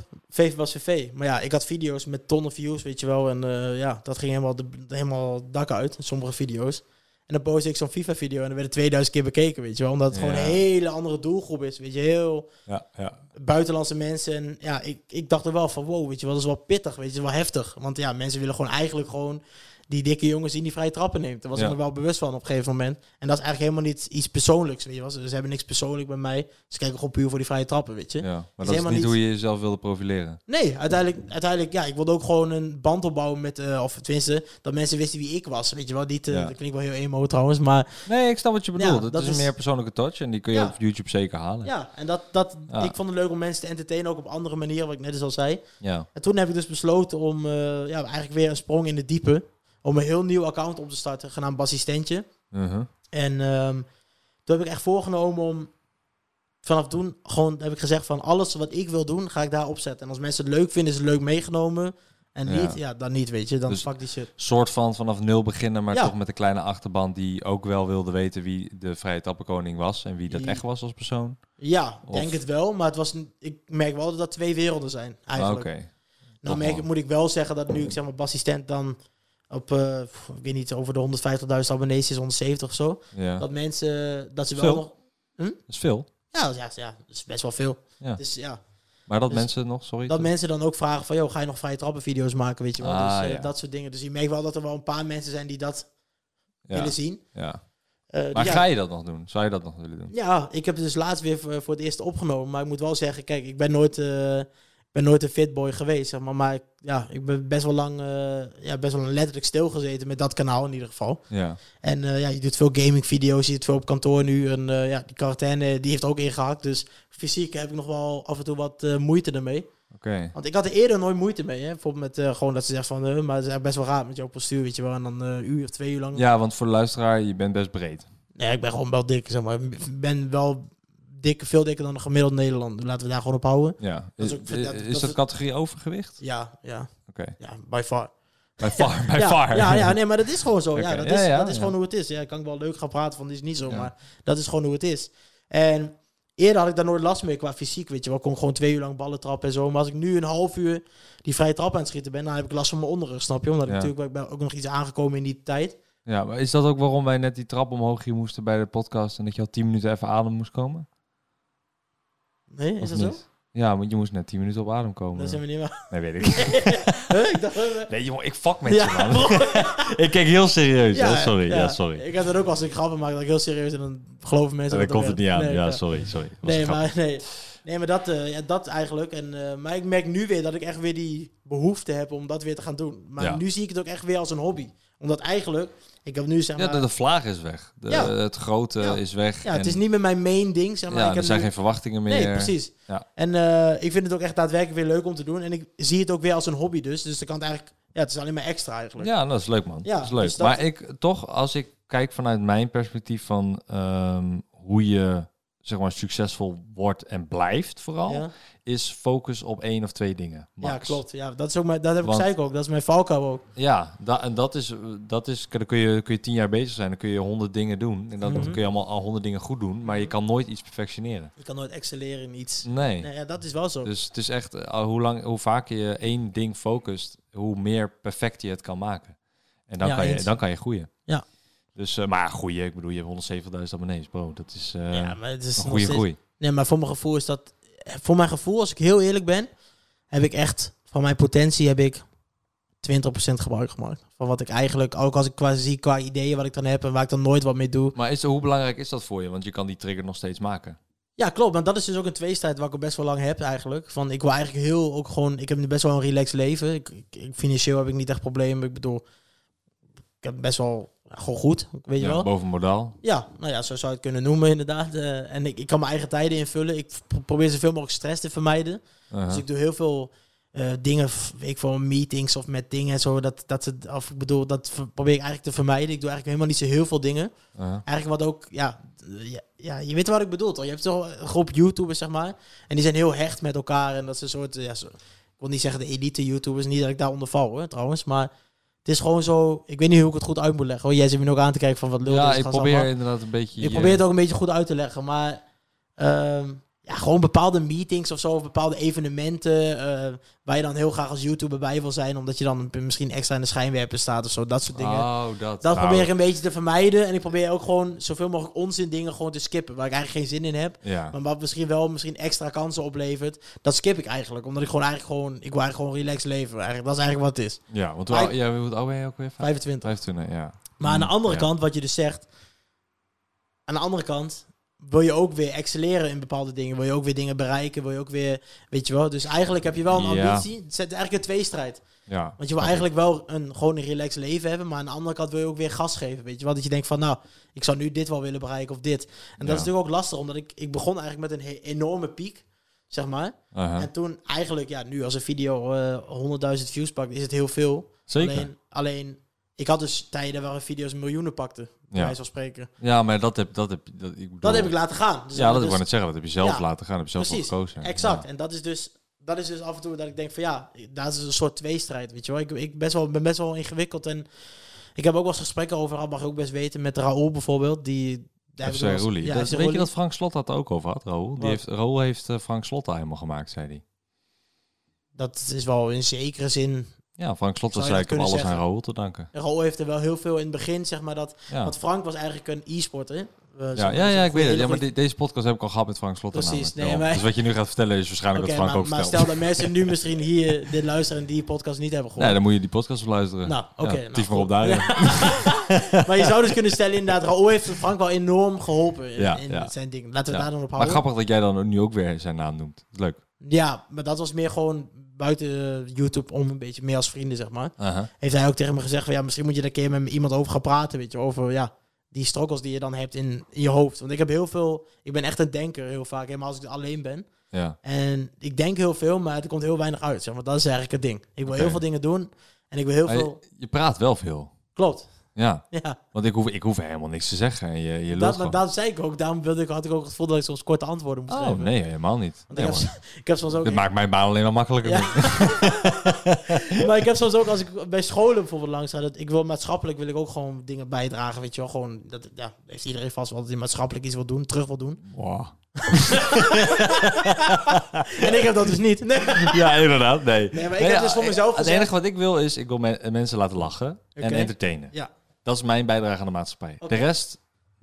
Speaker 3: was VV. Maar ja, ik had video's met tonnen views, weet je wel. En eh, ja, dat ging helemaal, de, helemaal dak uit, sommige video's. En dan postte ik zo'n FIFA-video en dan werden 2000 keer bekeken, weet je wel. Omdat het gewoon een hele andere doelgroep is, weet je. Heel
Speaker 2: Ja, ja.
Speaker 3: Buitenlandse mensen. En ja, ik, ik dacht er wel van, wow, weet je wel, dat is wel pittig, weet je, dat is wel heftig. Want ja, mensen willen gewoon eigenlijk gewoon die dikke jongens die die vrije trappen neemt. Daar was
Speaker 2: Ja.
Speaker 3: ik me wel bewust van op een gegeven moment. En dat is eigenlijk helemaal niet iets persoonlijks, weet je wel. Ze hebben niks persoonlijk bij mij. Ze kijken gewoon puur voor die vrije trappen, weet je.
Speaker 2: ja. Maar dat is niet hoe je jezelf wilde profileren.
Speaker 3: Nee, uiteindelijk, uiteindelijk, ja, ik wilde ook gewoon een band opbouwen met, eh, of tenminste, dat mensen wisten wie ik was, weet je wel. Niet, eh,
Speaker 2: Ja.
Speaker 3: dat klinkt wel heel emo trouwens, maar
Speaker 2: Nee, ik snap wat je bedoelt. het
Speaker 3: dat
Speaker 2: is een meer persoonlijke touch en die kun je op YouTube zeker halen.
Speaker 3: ja, en dat, dat, ik vond het leuk om mensen te entertainen, ook op andere manieren, wat ik net eens al zei.
Speaker 2: Ja.
Speaker 3: En toen heb ik dus besloten om eh, ja, eigenlijk weer een sprong in de diepe. Om een heel nieuw account op te starten, genaamd Bassistentje.
Speaker 2: Mhm.
Speaker 3: En ehm, toen heb ik echt voorgenomen om vanaf toen gewoon heb ik gezegd van alles wat ik wil doen, ga ik daar opzetten. En als mensen het leuk vinden, is het leuk meegenomen. En niet, ja, dan niet, weet je. Dan
Speaker 2: Dus-
Speaker 3: fuck die shit.
Speaker 2: soort van vanaf nul beginnen, maar
Speaker 3: Ja.
Speaker 2: toch met een kleine achterban die ook wel wilde weten wie de vrije tappenkoning was en wie dat echt was als persoon.
Speaker 3: Ja,
Speaker 2: Of-
Speaker 3: denk het wel. Maar het was, ik merk wel dat dat twee werelden zijn,
Speaker 2: Oké.
Speaker 3: eigenlijk. Nou
Speaker 2: Toch
Speaker 3: merk, moet ik wel zeggen dat nu ik zeg maar bassistent dan op, pff, ik weet niet, over de 150.000 abonnees is, 170 of zo.
Speaker 2: Ja.
Speaker 3: Dat mensen, dat ze wel
Speaker 2: Veel.
Speaker 3: nog...
Speaker 2: Dat is veel.
Speaker 3: Ja, ja, ja, dat is best wel veel.
Speaker 2: Ja.
Speaker 3: Dus ja,
Speaker 2: Maar dat
Speaker 3: Dus
Speaker 2: mensen nog, sorry.
Speaker 3: dat mensen dan ook vragen van, joh, ga je nog vrije trappen video's maken, weet je wel.
Speaker 2: Ah,
Speaker 3: dus eh,
Speaker 2: ja.
Speaker 3: dat soort dingen. Dus je merkt wel dat er wel een paar mensen zijn die dat
Speaker 2: ja.
Speaker 3: willen zien.
Speaker 2: ja.
Speaker 3: Eh, dus
Speaker 2: Maar ga je dat nog doen? Zou je dat nog willen doen?
Speaker 3: Ja, ik heb het dus laatst weer voor, voor het eerst opgenomen. Maar ik moet wel zeggen, kijk, ik ben nooit, eh, ik ben nooit een fitboy geweest, zeg maar. Maar ik- ja, ik ben best wel lang, eh, ja, best wel letterlijk stilgezeten met dat kanaal in ieder geval.
Speaker 2: Ja.
Speaker 3: En eh, ja, je doet veel gaming-video's, je doet veel op kantoor nu. En eh, ja, die quarantaine, die heeft ook ingehakt. Dus fysiek heb ik nog wel af en toe wat moeite ermee.
Speaker 2: Oké.
Speaker 3: Want ik had er eerder nooit moeite mee. Hè? Bijvoorbeeld met gewoon dat ze zegt van, maar het is best wel raar met jouw postuur, weet je wel. En dan een uur of twee uur lang.
Speaker 2: Ja, want voor de luisteraar, je bent best breed.
Speaker 3: Nee, ik ben gewoon wel dik, zeg maar. Ik ben wel dik, veel dikker dan een gemiddeld Nederlander. Laten we daar gewoon op houden.
Speaker 2: Ja.
Speaker 3: Dat
Speaker 2: Is,
Speaker 3: ook- dat-
Speaker 2: is
Speaker 3: dat-
Speaker 2: dat categorie overgewicht?
Speaker 3: Ja, ja,
Speaker 2: Oké.
Speaker 3: ja, by far.
Speaker 2: Bij far, bij
Speaker 3: ja,
Speaker 2: far.
Speaker 3: Ja, ja, nee, maar dat is gewoon zo. Ja, dat is,
Speaker 2: ja,
Speaker 3: dat is gewoon hoe het is. Ja, ik kan wel leuk gaan praten van, dit is niet zo, maar dat is gewoon hoe het is. En eerder had ik daar nooit last mee qua fysiek, weet je wel. Ik kon gewoon twee uur lang ballen trappen en zo. Maar als ik nu een half uur die vrije trap aan het schieten ben, dan heb ik last van mijn onderrug, snap je? Omdat ik natuurlijk ik ben ook nog iets aangekomen in die tijd.
Speaker 2: Ja, maar is dat ook waarom wij net die trap omhoog hier moesten bij de podcast en dat je al 10 minuten even adem moest komen?
Speaker 3: Nee, is
Speaker 2: Of
Speaker 3: dat zo?
Speaker 2: Ja, want je moest net 10 minuten op adem komen.
Speaker 3: Dat zijn we niet meer.
Speaker 2: Nee, weet ik.
Speaker 3: Ik dacht,
Speaker 2: Nee, jongen, ik fuck met
Speaker 3: Ja,
Speaker 2: je, man. ik kijk heel serieus. Ja, sorry. Ja, sorry.
Speaker 3: Ik heb dat ook als ik grappen maak, dat ik heel serieus en dan geloven mensen dat
Speaker 2: komt het niet aan.
Speaker 3: Nee,
Speaker 2: ja, sorry, sorry. Was
Speaker 3: Nee, maar, nee. nee, maar dat, eh, ja, dat eigenlijk. En, eh, maar ik merk nu weer dat ik echt weer die behoefte heb om dat weer te gaan doen. Maar nu zie ik het ook echt weer als een hobby. Omdat eigenlijk, ik heb nu zeg maar...
Speaker 2: Ja, de, de vlaag is weg. De,
Speaker 3: Ja.
Speaker 2: Het grote
Speaker 3: Ja.
Speaker 2: is weg.
Speaker 3: ja, het is niet meer mijn main ding, zeg maar.
Speaker 2: ja,
Speaker 3: ik
Speaker 2: er
Speaker 3: heb
Speaker 2: zijn
Speaker 3: nu-
Speaker 2: geen verwachtingen meer.
Speaker 3: Nee, precies.
Speaker 2: Ja.
Speaker 3: En eh, ik vind het ook echt daadwerkelijk weer leuk om te doen. En ik zie het ook weer als een hobby dus. Dus dan kan het eigenlijk... Ja, het is alleen maar extra eigenlijk.
Speaker 2: Ja, dat is leuk, man.
Speaker 3: Ja,
Speaker 2: dat is leuk.
Speaker 3: dus dat-
Speaker 2: Maar ik toch, als ik kijk vanuit mijn perspectief van ehm, hoe je zeg maar succesvol wordt en blijft, vooral,
Speaker 3: Ja.
Speaker 2: is focus op één of twee dingen. Max.
Speaker 3: Ja, klopt. Ja, dat, is ook mijn, dat heb ik, zei ik ook. Dat is mijn valkuil ook.
Speaker 2: Ja, da en dat is, dat is, dan kun je, kun je tien jaar bezig zijn, dan kun je honderd dingen doen. En dan
Speaker 3: Mhm.
Speaker 2: kun je allemaal al honderd dingen goed doen, maar je kan nooit iets perfectioneren.
Speaker 3: Je kan nooit excelleren in iets.
Speaker 2: Nee.
Speaker 3: Nee, ja, dat is wel zo.
Speaker 2: Dus het is echt, eh, hoe, lang, hoe vaker je één ding focust, hoe meer perfect je het kan maken. En dan,
Speaker 3: Ja,
Speaker 2: kan, je,
Speaker 3: eens.
Speaker 2: dan kan je groeien.
Speaker 3: Ja.
Speaker 2: Dus, eh, maar groeien, ik bedoel, je hebt 170.000 abonnees, bro. Dat is eh,
Speaker 3: ja, maar het is
Speaker 2: een goede groei.
Speaker 3: Nee, maar voor mijn gevoel is dat... Voor mijn gevoel, als ik heel eerlijk ben, heb ik echt... Van mijn potentie heb ik 20% gebruik gemaakt. Van wat ik eigenlijk, ook als ik qua zie, qua ideeën wat ik dan heb en waar ik dan nooit wat mee doe.
Speaker 2: Maar is, hoe belangrijk is dat voor je? Want je kan die trigger nog steeds maken.
Speaker 3: Ja, klopt. Maar dat is dus ook een tweestrijd wat ik al best wel lang heb eigenlijk. Van, ik wil eigenlijk heel, ook gewoon... Ik heb nu best wel een relaxed leven. Ik, ik- financieel heb ik niet echt problemen. Ik bedoel, ik heb best wel gewoon goed, weet je
Speaker 2: Ja,
Speaker 3: wel.
Speaker 2: boven modaal.
Speaker 3: Ja, nou ja, zo zou je het kunnen noemen inderdaad. Eh, en ik, ik kan mijn eigen tijden invullen. Ik pro- probeer zoveel mogelijk stress te vermijden.
Speaker 2: Uh-huh.
Speaker 3: Dus ik doe heel veel eh, dingen, weet ik veel, meetings of met dingen en zo. Dat, dat ze, of ik bedoel, dat probeer ik eigenlijk te vermijden. Ik doe eigenlijk helemaal niet zo heel veel dingen.
Speaker 2: Uh-huh.
Speaker 3: Eigenlijk wat ook, ja, ja, ja je weet wat ik bedoel toch? Je hebt toch een groep YouTubers, zeg maar. En die zijn heel hecht met elkaar. En dat is een soort, ja, zo, ik wil niet zeggen de elite YouTubers. Niet dat ik daaronder val, hoor, trouwens. Maar het is gewoon zo, ik weet niet hoe ik het goed uit moet leggen. Jij zit me ook aan te kijken van wat lul
Speaker 2: Ja,
Speaker 3: deze
Speaker 2: ik probeer
Speaker 3: allemaal.
Speaker 2: inderdaad een beetje...
Speaker 3: Ik probeer het ook een beetje goed uit te leggen, maar ehm, ja, gewoon bepaalde meetings of zo, of bepaalde evenementen eh, waar je dan heel graag als YouTuber bij wil zijn, omdat je dan misschien extra in de schijnwerper staat of zo, dat soort dingen.
Speaker 2: Oh, dat.
Speaker 3: Dat
Speaker 2: Nou,
Speaker 3: probeer ik een beetje te vermijden en ik probeer ook gewoon zoveel mogelijk onzin dingen gewoon te skippen, waar ik eigenlijk geen zin in heb.
Speaker 2: Ja.
Speaker 3: Maar wat misschien wel misschien extra kansen oplevert, dat skip ik eigenlijk. Omdat ik gewoon eigenlijk gewoon, ik wil eigenlijk gewoon relaxed leven. Eigenlijk, dat is eigenlijk wat het is.
Speaker 2: Ja, want hoe, ja, hoe oud ben je ook weer?
Speaker 3: 25.
Speaker 2: 25, ja.
Speaker 3: Maar aan de andere
Speaker 2: Ja.
Speaker 3: kant, wat je dus zegt, aan de andere kant wil je ook weer excelleren in bepaalde dingen. Wil je ook weer dingen bereiken, wil je ook weer, weet je wel. Dus eigenlijk heb je wel een
Speaker 2: Ja.
Speaker 3: ambitie. Het is eigenlijk een tweestrijd.
Speaker 2: Ja.
Speaker 3: Want je wil eigenlijk wel een, gewoon een relaxed leven hebben, maar aan de andere kant wil je ook weer gas geven, weet je wel. Dat je denkt van, nou, ik zou nu dit wel willen bereiken of dit. En dat
Speaker 2: Ja.
Speaker 3: is natuurlijk ook lastig, omdat ik, ik begon eigenlijk met een enorme piek, zeg maar.
Speaker 2: Uh-huh.
Speaker 3: En toen eigenlijk, ja, nu als een video eh 100.000 views pakt, is het heel veel.
Speaker 2: Zeker.
Speaker 3: Alleen, alleen, ik had dus tijden waarin video's miljoenen pakten,
Speaker 2: Ja.
Speaker 3: spreken.
Speaker 2: Ja, maar dat heb, dat heb, dat, ik bedoel,
Speaker 3: Dat heb ik laten gaan. Dus
Speaker 2: Ja, dat
Speaker 3: dus-
Speaker 2: ik net zeggen. Dat heb je zelf
Speaker 3: Ja.
Speaker 2: laten gaan. Dat heb je zelf
Speaker 3: Precies,
Speaker 2: gekozen.
Speaker 3: Exact.
Speaker 2: Ja.
Speaker 3: En dat is dus dat is dus af en toe dat ik denk van ja, dat is een soort tweestrijd, weet je wel. Ik, ik best wel, ben best wel ingewikkeld en ik heb ook wel eens gesprekken over, dat mag je ook best weten, met Raoul bijvoorbeeld, die... daar ik
Speaker 2: FC Roelie.
Speaker 3: Ja,
Speaker 2: Dat- weet je dat Frank Slot dat ook over had, Raoul? Die heeft, Raoul heeft eh, Frank Slot helemaal gemaakt, zei hij.
Speaker 3: Dat is wel in zekere zin...
Speaker 2: Ja, Frank Slot
Speaker 3: dat
Speaker 2: heb alles aan? Raoul te danken.
Speaker 3: Raoul heeft er wel heel veel in het begin, zeg maar, dat...
Speaker 2: Ja.
Speaker 3: Want Frank was eigenlijk een e-sporter.
Speaker 2: Ja, ja, ja, ik weet het. Ja, maar de- deze podcast heb ik al gehad met Frank Slotter.
Speaker 3: Precies, nee, maar-
Speaker 2: Dus wat je nu gaat vertellen is waarschijnlijk
Speaker 3: Oké,
Speaker 2: wat Frank
Speaker 3: maar,
Speaker 2: ook
Speaker 3: maar
Speaker 2: vertelt.
Speaker 3: stel dat mensen nu misschien hier dit luisteren en die podcast niet hebben gehoord.
Speaker 2: Nee, dan moet je die podcast beluisteren.
Speaker 3: Nou, oké,
Speaker 2: Ja,
Speaker 3: nou,
Speaker 2: tief maar op daar. ja.
Speaker 3: maar je zou dus kunnen stellen inderdaad, Raoul heeft Frank wel enorm geholpen in,
Speaker 2: Ja,
Speaker 3: in
Speaker 2: ja.
Speaker 3: zijn ding. Laten we
Speaker 2: Ja.
Speaker 3: daar dan op
Speaker 2: Maar
Speaker 3: houden.
Speaker 2: grappig dat jij dan nu ook weer zijn naam noemt. Dat leuk.
Speaker 3: Ja, maar dat was meer gewoon buiten eh, YouTube om een beetje meer als vrienden, zeg maar.
Speaker 2: Aha.
Speaker 3: Heeft hij ook tegen me gezegd van ja, misschien moet je daar een keer met iemand over gaan praten, weet je, over ja, die struggles die je dan hebt in, in je hoofd. Want ik heb heel veel, ik ben echt een denker heel vaak, helemaal als ik alleen ben.
Speaker 2: Ja.
Speaker 3: En ik denk heel veel, maar er komt heel weinig uit, zeg maar. Dat is eigenlijk het ding. Ik wil heel veel dingen doen en ik wil heel
Speaker 2: Maar
Speaker 3: veel...
Speaker 2: je, je praat wel veel.
Speaker 3: Klopt,
Speaker 2: Ja.
Speaker 3: ja.
Speaker 2: Want ik hoef, ik hoef helemaal niks te zeggen. En je, je
Speaker 3: Dat, dat zei ik ook. Daarom wilde ik, had ik ook het gevoel dat ik soms korte antwoorden moest
Speaker 2: Oh,
Speaker 3: geven.
Speaker 2: nee, helemaal niet.
Speaker 3: Want ik, heb,
Speaker 2: man.
Speaker 3: ik heb soms ook...
Speaker 2: Dit maakt mijn baan alleen maar makkelijker.
Speaker 3: Ja. maar ik heb soms ook, als ik bij scholen bijvoorbeeld langs ga, dat ik wil maatschappelijk wil ik ook gewoon dingen bijdragen, weet je wel. Gewoon, dat, ja, heeft iedereen vast wel dat hij maatschappelijk iets wil doen, terug wil doen.
Speaker 2: Wow.
Speaker 3: En ik heb dat dus niet. Nee.
Speaker 2: Ja, inderdaad. Nee.
Speaker 3: Nee, maar ik heb dus voor mezelf
Speaker 2: Het
Speaker 3: gezegd-
Speaker 2: enige wat ik wil is, ik wil me- mensen laten lachen en entertainen.
Speaker 3: Ja,
Speaker 2: Dat is mijn bijdrage aan de maatschappij. De rest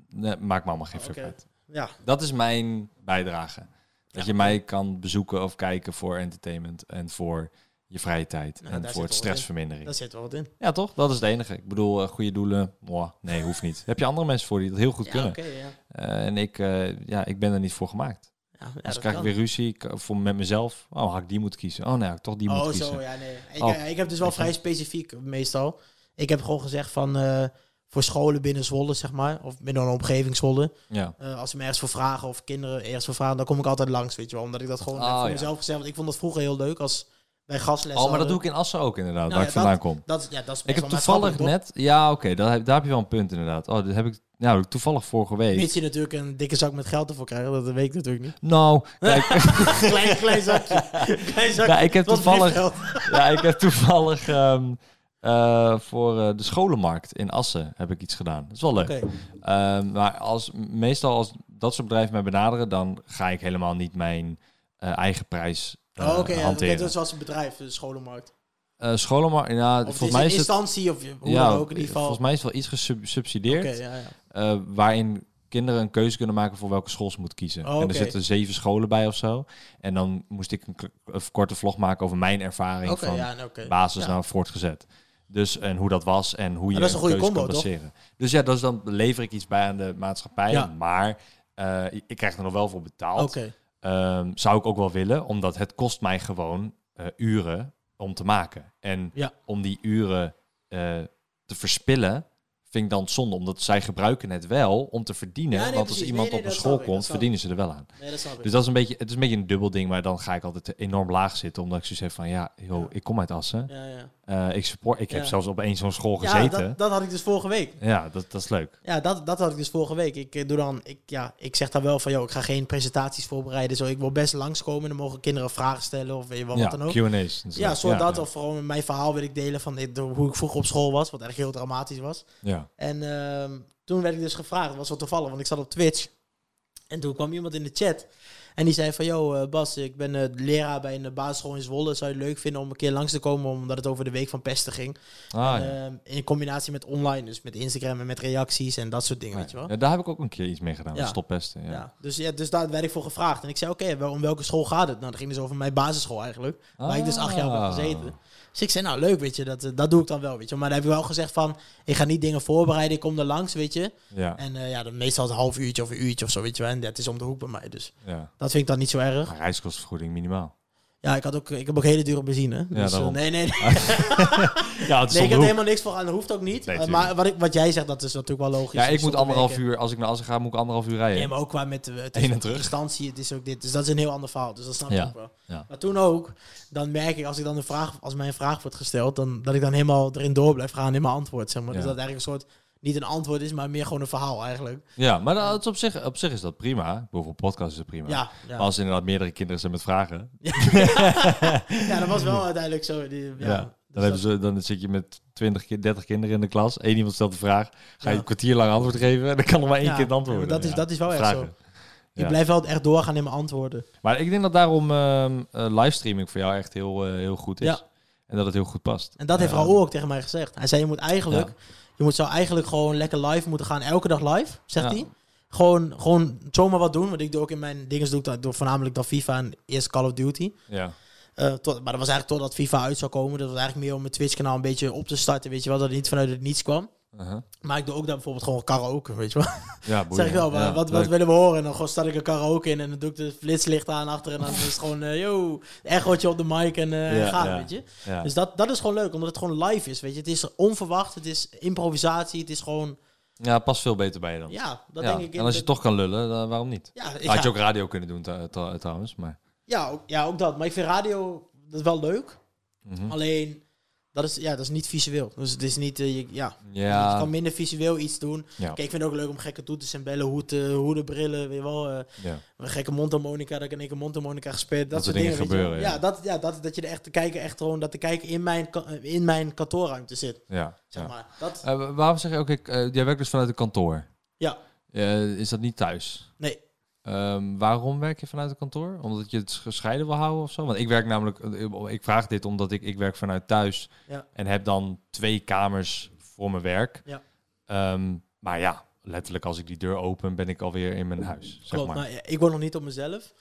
Speaker 2: nee, maakt me allemaal geen fuck uit.
Speaker 3: ja.
Speaker 2: Dat is mijn bijdrage. Dat
Speaker 3: Ja.
Speaker 2: je mij kan bezoeken of kijken voor entertainment en voor je vrije tijd
Speaker 3: Nou,
Speaker 2: en voor het stressvermindering.
Speaker 3: daar zit wel wat in.
Speaker 2: Ja, toch? Dat is het enige. Ik bedoel, eh, goede doelen, nee, hoeft niet. Heb je andere mensen voor die dat heel goed
Speaker 3: Ja,
Speaker 2: kunnen?
Speaker 3: ja.
Speaker 2: Eh, en ik, eh, ja, ik ben er niet voor gemaakt.
Speaker 3: Ja,
Speaker 2: dus krijg ik weer ruzie ik, voor, met mezelf. Oh, had ik die moeten kiezen? Oh nee, had ik toch die
Speaker 3: Oh,
Speaker 2: moeten
Speaker 3: zo,
Speaker 2: kiezen.
Speaker 3: ja, nee. Ik,
Speaker 2: Oh.
Speaker 3: ik heb dus wel vrij specifiek, meestal. Ik heb gewoon gezegd van, eh, voor scholen binnen Zwolle, zeg maar, of binnen een omgeving Zwolle,
Speaker 2: Ja.
Speaker 3: Eh, als ze me ergens voor vragen of kinderen ergens voor vragen, dan kom ik altijd langs, weet je wel. Omdat ik dat gewoon
Speaker 2: Oh,
Speaker 3: heb voor
Speaker 2: ja.
Speaker 3: mezelf gezegd. Want ik vond dat vroeger heel leuk als wij gastles
Speaker 2: Oh, maar dat doe ik in Assen ook inderdaad,
Speaker 3: Nou
Speaker 2: waar
Speaker 3: ja,
Speaker 2: ik vandaan
Speaker 3: dat-
Speaker 2: kom.
Speaker 3: Dat, ja, dat is
Speaker 2: Ik heb toevallig net... Ja, oké, daar heb, daar heb je wel een punt inderdaad. Oh, dat heb ik... Nou, toevallig vorige week.
Speaker 3: Mits je natuurlijk een dikke zak met geld ervoor krijgt, dat weet ik natuurlijk niet.
Speaker 2: Nou, kijk,
Speaker 3: klein, klein zakje. klein zakje.
Speaker 2: Ja, ik heb toevallig- ja, ik heb toevallig ehm, eh, voor eh, de scholenmarkt in Assen heb ik iets gedaan. Dat is wel leuk. Ehm, maar als, meestal als dat soort bedrijven mij benaderen, dan ga ik helemaal niet mijn eh, eigen prijs
Speaker 3: Oh, oké, ja,
Speaker 2: hanteren.
Speaker 3: oké, dat was een bedrijf, de scholenmarkt.
Speaker 2: Scholenmarkt, ja, volgens mij
Speaker 3: is
Speaker 2: is
Speaker 3: een
Speaker 2: het...
Speaker 3: instantie, of hoe
Speaker 2: ja,
Speaker 3: dan ook in ieder geval.
Speaker 2: volgens mij is het wel iets gesubsidieerd.
Speaker 3: Ja, ja.
Speaker 2: waarin kinderen een keuze kunnen maken voor welke school ze moeten kiezen.
Speaker 3: Oh,
Speaker 2: En er zitten zeven scholen bij of zo. En dan moest ik een, korte vlog maken over mijn ervaring van
Speaker 3: ja, nou, oké.
Speaker 2: basis
Speaker 3: Ja.
Speaker 2: naar voortgezet. Dus en hoe dat was en hoe je
Speaker 3: dat is een goede combo,
Speaker 2: kan
Speaker 3: toch?
Speaker 2: Dus ja, dus dan lever ik iets bij aan de maatschappij.
Speaker 3: Ja.
Speaker 2: Maar eh, ik krijg er nog wel voor betaald. Ehm, zou ik ook wel willen, omdat het kost mij gewoon eh, uren om te maken. En
Speaker 3: Ja.
Speaker 2: om die uren eh, te verspillen, vind ik dan zonde. Omdat zij gebruiken het wel om te verdienen.
Speaker 3: Ja, nee,
Speaker 2: want
Speaker 3: precies.
Speaker 2: als iemand
Speaker 3: Nee, nee,
Speaker 2: op een school
Speaker 3: ik,
Speaker 2: komt, verdienen ze er wel aan.
Speaker 3: Dat.
Speaker 2: Dus dat is een beetje, het is een beetje een dubbel ding. Maar dan ga ik altijd enorm laag zitten. Omdat ik zoiets heb van, ja, joh, ik kom uit Assen.
Speaker 3: ja, ja.
Speaker 2: Eh, ik support, ik heb zelfs op één zo'n school
Speaker 3: ja,
Speaker 2: gezeten.
Speaker 3: dat, dat had ik dus vorige week.
Speaker 2: Ja, dat, dat is leuk.
Speaker 3: Ja, dat, dat had ik dus vorige week. Ik eh, doe dan, ik, ja, ik zeg dan wel van, joh, ik ga geen presentaties voorbereiden. Zo, ik wil best langskomen. Dan mogen kinderen vragen stellen of weet je wat dan ook.
Speaker 2: Q&A's.
Speaker 3: Ja, soort dat. Of gewoon mijn verhaal wil ik delen van dit, hoe ik vroeger op school was. Wat eigenlijk heel dramatisch was.
Speaker 2: Ja.
Speaker 3: En ehm, toen werd ik dus gevraagd, dat was wel toevallig, want ik zat op Twitch. En toen kwam iemand in de chat. En die zei van, yo eh, Bas, ik ben eh, leraar bij een eh, basisschool in Zwolle. Zou je het leuk vinden om een keer langs te komen, omdat het over de week van pesten ging.
Speaker 2: Ah,
Speaker 3: En,
Speaker 2: ja.
Speaker 3: ehm, in combinatie met online, dus met Instagram en met reacties en dat soort dingen, weet je wel.
Speaker 2: Ja, daar heb ik ook een keer iets mee gedaan.
Speaker 3: Ja.
Speaker 2: Stoppesten. Ja.
Speaker 3: Ja. Dus, ja, dus daar werd ik voor gevraagd. En ik zei, oké, wel om welke school gaat het? Nou, dat ging dus over mijn basisschool eigenlijk. Waar ik dus acht jaar op heb
Speaker 2: Ah.
Speaker 3: gezeten. Dus ik zei, nou leuk, weet je, dat, eh, dat doe ik dan wel, weet je. Maar dan heb ik wel gezegd van, ik ga niet dingen voorbereiden, ik kom er langs, weet je.
Speaker 2: Ja.
Speaker 3: En eh, ja, dan meestal een half uurtje of een uurtje of zo, weet je wel. En dat is om de hoek bij mij, dus
Speaker 2: ja.
Speaker 3: dat vind ik dan niet zo erg.
Speaker 2: Maar reiskostenvergoeding minimaal.
Speaker 3: Ja, ik, had ook, ik heb ook hele dure benzine. Dus, eh,
Speaker 2: daarom.
Speaker 3: nee, nee, nee.
Speaker 2: Ja, het is
Speaker 3: nee ik heb
Speaker 2: de
Speaker 3: er helemaal niks voor aan. Dat hoeft ook niet.
Speaker 2: Nee,
Speaker 3: Eh, maar wat, ik, wat jij zegt, dat is natuurlijk wel logisch.
Speaker 2: Ja, ik
Speaker 3: Dus
Speaker 2: moet anderhalf uur, als ik naar Assen ga, moet ik anderhalf uur rijden.
Speaker 3: Nee, maar ook qua met eh, het instantie, het is ook dit. Dus dat is een heel ander verhaal. Dus dat snap ik
Speaker 2: Ja.
Speaker 3: ook wel.
Speaker 2: Ja.
Speaker 3: Maar toen ook, dan merk ik als ik dan een vraag, als mij een vraag wordt gesteld, dan dat ik dan helemaal erin door blijf gaan in mijn antwoord, zeg maar. Dus dat eigenlijk een soort niet een antwoord is, maar meer gewoon een verhaal eigenlijk.
Speaker 2: Ja, maar dat is op, zich, op zich is dat prima. Voor podcast is het prima.
Speaker 3: Ja, ja.
Speaker 2: Maar als er inderdaad meerdere kinderen zijn met vragen,
Speaker 3: ja, dat was wel uiteindelijk zo. Die, ja.
Speaker 2: ja,
Speaker 3: Dus
Speaker 2: dan, hebben
Speaker 3: dat-
Speaker 2: ze, dan zit je met 20, ki- 30 kinderen in de klas. Eén iemand stelt de vraag, ga je een kwartier lang antwoord geven en dan kan er maar één kind antwoorden.
Speaker 3: dat is- dat is wel echt zo. Ik
Speaker 2: Ja.
Speaker 3: blijf wel echt doorgaan in mijn antwoorden.
Speaker 2: Maar ik denk dat daarom ehm eh, livestreaming voor jou echt heel, eh, heel goed is. En dat het heel goed past.
Speaker 3: En dat heeft
Speaker 2: Ja.
Speaker 3: Raoul ook tegen mij gezegd. Hij zei, je moet eigenlijk. Je moet zo eigenlijk gewoon lekker live moeten gaan, elke dag live, zegt
Speaker 2: Ja.
Speaker 3: hij. Gewoon, gewoon zomaar wat doen. Want ik doe ook in mijn dingen doe ik dat door voornamelijk dan FIFA en eerst Call of Duty.
Speaker 2: Ja.
Speaker 3: Eh, tot, maar dat was eigenlijk totdat FIFA uit zou komen. Dat was eigenlijk meer om mijn Twitch kanaal een beetje op te starten. Weet je wel, dat het niet vanuit het niets kwam.
Speaker 2: Uh-huh.
Speaker 3: Maar ik doe ook daar bijvoorbeeld gewoon karaoke, weet je wel.
Speaker 2: Ja,
Speaker 3: zeg ik wel, maar
Speaker 2: Ja,
Speaker 3: wat, wat
Speaker 2: leuk.
Speaker 3: willen we horen? En dan gewoon start ik een karaoke in en dan doe ik de flitslicht aan achter. En dan is het gewoon, eh yo, echootje op de mic en
Speaker 2: Ja,
Speaker 3: gaan,
Speaker 2: ja.
Speaker 3: weet je. Dus dat, dat is gewoon leuk, omdat het gewoon live is, weet je. Het is onverwacht, het is improvisatie, het is gewoon,
Speaker 2: ja, past veel beter bij je dan.
Speaker 3: ja, dat denk ik.
Speaker 2: En als je toch kan lullen, dan waarom niet?
Speaker 3: Ja,
Speaker 2: Had je ook radio kunnen doen trouwens, maar...
Speaker 3: ja, ook, ja, ook dat. Maar ik vind radio dat is wel leuk.
Speaker 2: Mhm.
Speaker 3: Alleen, dat is, ja, dat is niet visueel. Dus het is niet, eh, je, ja, je
Speaker 2: Ja,
Speaker 3: kan minder visueel iets doen.
Speaker 2: ja,
Speaker 3: Kijk, ik vind het ook leuk om gekke toeters en bellen, hoeden, hoeden, brillen, weet je wel. eh,
Speaker 2: ja.
Speaker 3: een gekke mondharmonica, dat ik in één keer mondharmonica gespeeld. Dat,
Speaker 2: Dat
Speaker 3: soort dingen, je
Speaker 2: gebeuren,
Speaker 3: Ja, dat, ja dat, dat je er echt te kijken, echt gewoon, dat te kijken in mijn, eh, in mijn kantoorruimte zit.
Speaker 2: ja,
Speaker 3: Zeg maar. Dat,
Speaker 2: Eh, wa- waarom zeg je ook, ik, eh, jij werkt dus vanuit een kantoor.
Speaker 3: ja,
Speaker 2: Eh, is dat niet thuis?
Speaker 3: nee.
Speaker 2: Ehm, waarom werk je vanuit een kantoor? Omdat je het gescheiden wil houden of zo? Want ik werk namelijk, eh, ik vraag dit omdat ik, ik werk vanuit thuis
Speaker 3: Ja.
Speaker 2: en heb dan twee kamers voor mijn werk.
Speaker 3: Ja.
Speaker 2: Ehm, maar ja, letterlijk als ik die deur open ben ik alweer in mijn huis. Zeg
Speaker 3: Klopt,
Speaker 2: maar.
Speaker 3: maar ja, ik woon nog niet op mezelf.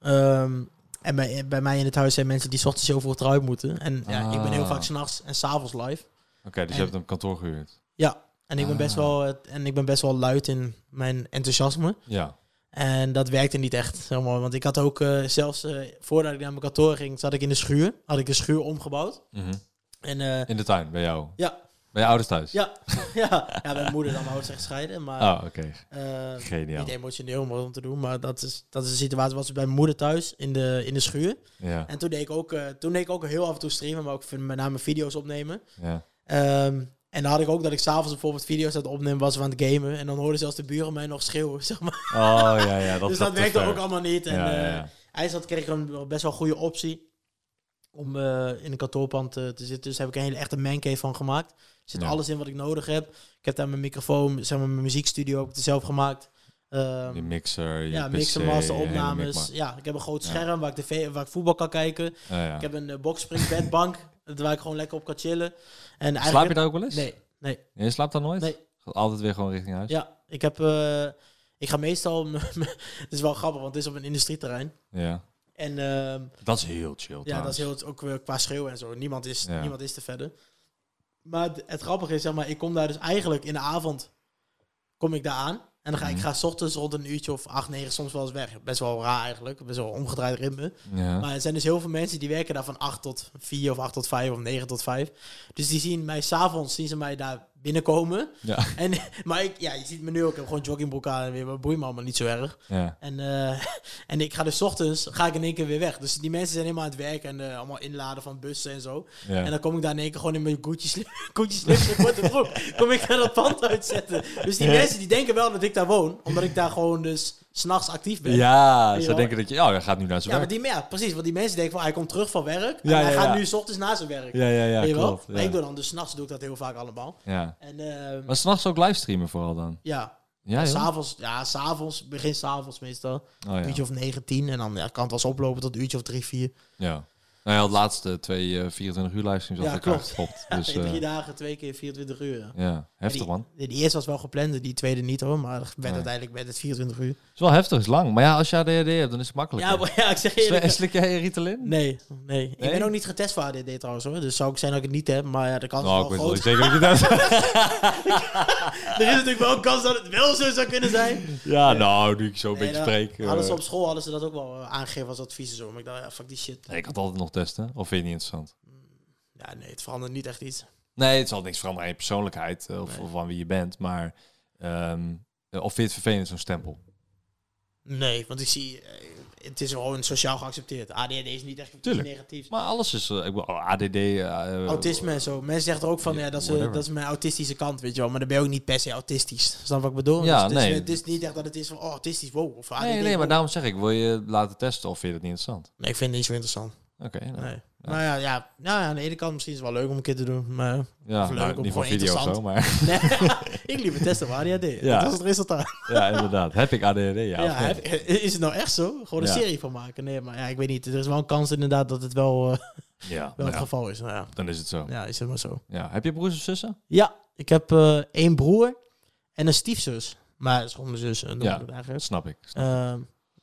Speaker 3: Ehm, en bij, bij mij in het huis zijn mensen die 's ochtends heel vroeg eruit moeten. En ja, ik ben heel
Speaker 2: Ah.
Speaker 3: vaak s'nachts en s'avonds live.
Speaker 2: Oké, dus
Speaker 3: En-
Speaker 2: je hebt een kantoor gehuurd.
Speaker 3: Ja, en ik ben, best
Speaker 2: Ah.
Speaker 3: wel, eh, en ik ben best wel luid in mijn enthousiasme.
Speaker 2: Ja.
Speaker 3: En dat werkte niet echt, zeg maar. Want ik had ook eh, zelfs, eh, voordat ik naar mijn kantoor ging, zat ik in de schuur. Had ik de schuur omgebouwd.
Speaker 2: Mhm.
Speaker 3: En eh,
Speaker 2: In de tuin, bij jou?
Speaker 3: ja,
Speaker 2: Bij je ouders thuis?
Speaker 3: ja, ja, ja, mijn moeder dan mijn ouders zijn gescheiden. Maar
Speaker 2: Oh, oké. Geniaal.
Speaker 3: niet emotioneel om om te doen. Maar dat is, dat is de situatie. Was bij mijn moeder thuis in de, in de schuur.
Speaker 2: Ja,
Speaker 3: En toen deed ik ook, toen deed ik ook heel af en toe streamen, maar ook met name video's opnemen.
Speaker 2: ja.
Speaker 3: Ehm, en dan had ik ook dat ik s'avonds bijvoorbeeld video's aan het opnemen was aan het gamen. En dan hoorden zelfs de buren mij nog schreeuwen, zeg maar.
Speaker 2: Oh, ja, ja. Dat
Speaker 3: dus dat
Speaker 2: te
Speaker 3: werkte ook allemaal niet. En
Speaker 2: Ja, ja,
Speaker 3: eh,
Speaker 2: ja.
Speaker 3: hij zat, kreeg een best wel goede optie om eh, in een kantoorpand eh, te zitten. Dus daar heb ik een hele echte mancave van gemaakt. Er zit
Speaker 2: Ja.
Speaker 3: alles in wat ik nodig heb. Ik heb daar mijn microfoon, zeg maar mijn muziekstudio heb ik er zelf gemaakt. Ehm,
Speaker 2: Je mixer, je
Speaker 3: ja,
Speaker 2: PC,
Speaker 3: mixen, master, opnames. Ja, ik heb een groot
Speaker 2: Ja.
Speaker 3: scherm waar ik, tv, waar ik voetbal kan kijken.
Speaker 2: Ja, ja.
Speaker 3: Ik heb een uh, boxspringbedbank waar ik gewoon lekker op kan chillen. En eigenlijk
Speaker 2: Slaap je daar ook wel eens?
Speaker 3: Nee, nee,
Speaker 2: Je slaapt daar nooit?
Speaker 3: nee.
Speaker 2: Gaat altijd weer gewoon richting huis?
Speaker 3: Ja, ik heb... eh, ik ga meestal... het is wel grappig, want het is op een industrieterrein.
Speaker 2: Ja.
Speaker 3: En ehm,
Speaker 2: Dat is heel chill
Speaker 3: ja, dat is heel, ook weer qua schreeuwen en zo. Niemand is,
Speaker 2: Ja.
Speaker 3: niemand is te verder. Maar het, het grappige is, zeg maar, ik kom daar dus eigenlijk in de avond... Kom ik daar aan. En dan ga ik
Speaker 2: Mhm.
Speaker 3: ga 's ochtends rond een uurtje of acht, negen soms wel eens weg. Best wel raar eigenlijk. Best wel omgedraaid ritme.
Speaker 2: Ja.
Speaker 3: Maar er zijn dus heel veel mensen die werken daar van 8 tot 4 of 8 tot 5 of 9 tot 5. Dus die zien mij s'avonds, zien ze mij daar binnenkomen.
Speaker 2: Ja.
Speaker 3: En, maar ik, ja, je ziet me nu ook, ik heb gewoon joggingbroek aan en weer, maar boeit me allemaal niet zo erg.
Speaker 2: ja.
Speaker 3: En, eh, en ik ga dus ochtends, ga ik in één keer weer weg. Dus die mensen zijn helemaal aan het werk en eh, allemaal inladen van bussen en zo.
Speaker 2: Ja.
Speaker 3: En dan kom ik daar in één keer gewoon in mijn en korte broek. Kom ik naar dat pand uitzetten. Dus die mensen die denken wel dat ik daar woon, omdat ik daar gewoon dus s'nachts actief ben.
Speaker 2: Ja, ze denken dat je... Oh, hij gaat nu naar zijn
Speaker 3: Ja, maar
Speaker 2: werk.
Speaker 3: die, ja, precies. Want die mensen denken van, hij komt terug van werk.
Speaker 2: Ja,
Speaker 3: en hij
Speaker 2: ja,
Speaker 3: gaat
Speaker 2: ja.
Speaker 3: nu 's ochtends na zijn werk.
Speaker 2: Ja, ja, ja,
Speaker 3: Weet je wel?
Speaker 2: klopt.
Speaker 3: Maar
Speaker 2: Ja.
Speaker 3: ik doe dan, dus 's nachts doe ik dat heel vaak allemaal.
Speaker 2: ja.
Speaker 3: En eh,
Speaker 2: Maar s'nachts ook livestreamen vooral dan?
Speaker 3: ja,
Speaker 2: Ja,
Speaker 3: s'avonds, ja, s'avonds, begin s'avonds meestal.
Speaker 2: Oh, ja.
Speaker 3: uurtje of 9, 10. En dan ja, kan het wel eens oplopen tot een uurtje of 3, 4.
Speaker 2: ja. Nou ja, het laatste twee eh 24 uur livestreams
Speaker 3: Ja,
Speaker 2: had elkaar
Speaker 3: klopt.
Speaker 2: gestopt.
Speaker 3: Ja,
Speaker 2: Dus
Speaker 3: drie
Speaker 2: eh,
Speaker 3: dagen, twee keer 24 uur. Ja.
Speaker 2: Heftig
Speaker 3: die,
Speaker 2: man.
Speaker 3: Die eerste was wel gepland, die tweede niet hoor. Maar het werd
Speaker 2: Nee.
Speaker 3: uiteindelijk werd het 24 uur.
Speaker 2: is wel heftig, is lang. Maar ja, als je ADHD hebt, dan is het makkelijk.
Speaker 3: Ja, maar ja, ik zeg je eerlijk.
Speaker 2: Slik jij Ritalin?
Speaker 3: Nee, nee, Ik
Speaker 2: Nee?
Speaker 3: ben ook niet getest voor ADD trouwens hoor. Dus zou ik zijn dat ik het niet heb. Maar ja, de kans
Speaker 2: Nou,
Speaker 3: is
Speaker 2: ik
Speaker 3: wel
Speaker 2: weet wel
Speaker 3: groot.
Speaker 2: zeker dat je dat...
Speaker 3: er is natuurlijk wel een kans dat het wel zo zou kunnen zijn.
Speaker 2: ja, nou, nu ik zo een beetje spreek. eh,
Speaker 3: Hadden ze op school hadden ze dat ook wel eh, aangegeven als advies zo. Maar ik dacht, ja, fuck die shit.
Speaker 2: ik had altijd nog testen. Of vind je het niet interessant?
Speaker 3: Ja, nee, het verandert niet echt iets.
Speaker 2: Nee, het zal niks veranderen aan je persoonlijkheid. eh, Of,
Speaker 3: Nee.
Speaker 2: of aan wie je bent. Maar... ehm, eh, of vind je het vervelend, zo'n stempel?
Speaker 3: Nee, want ik zie, eh, het is gewoon sociaal geaccepteerd. ADD is niet echt
Speaker 2: Tuurlijk.
Speaker 3: negatiefs.
Speaker 2: Maar alles is... ik bedoel, ADD...
Speaker 3: Autisme en zo. Mensen zeggen er ook van,
Speaker 2: Ja,
Speaker 3: ja, dat, is, dat is mijn autistische kant, weet je wel. Maar dan ben je ook niet per se autistisch. Snap wat ik bedoel?
Speaker 2: Ja,
Speaker 3: Dus het,
Speaker 2: nee.
Speaker 3: is, het is niet echt dat het is van, oh, autistisch, wow. Of ADD,
Speaker 2: Nee, nee, maar daarom zeg ik, wil je laten testen of vind je dat niet interessant?
Speaker 3: Nee, ik vind het niet zo interessant.
Speaker 2: Oké, nou,
Speaker 3: Nee. Nou ja, ja, nou ja, aan de ene kant misschien is het wel leuk om een keer te doen. Maar
Speaker 2: ja,
Speaker 3: Of leuk,
Speaker 2: nou,
Speaker 3: of
Speaker 2: niet
Speaker 3: gewoon
Speaker 2: video of zo, maar
Speaker 3: nee, ik liever testen voor ADHD.
Speaker 2: Ja.
Speaker 3: Dat was het resultaat.
Speaker 2: ja, inderdaad. Heb ik ADHD? Ja,
Speaker 3: Ja, heb- is het nou echt zo? Gewoon een
Speaker 2: Ja.
Speaker 3: serie van maken? Nee, maar ja, ik weet niet. Er is wel een kans inderdaad dat het wel, eh,
Speaker 2: ja,
Speaker 3: wel
Speaker 2: nou
Speaker 3: het
Speaker 2: ja,
Speaker 3: geval is. Nou ja.
Speaker 2: dan is het zo.
Speaker 3: ja, is het maar zo.
Speaker 2: Ja. Heb je broers of zussen?
Speaker 3: Ja, ik heb eh, één broer en een stiefzus. Maar het is gewoon mijn zus. eh,
Speaker 2: Ja.
Speaker 3: het.
Speaker 2: Dat snap ik. Snap ik.
Speaker 3: Ehm,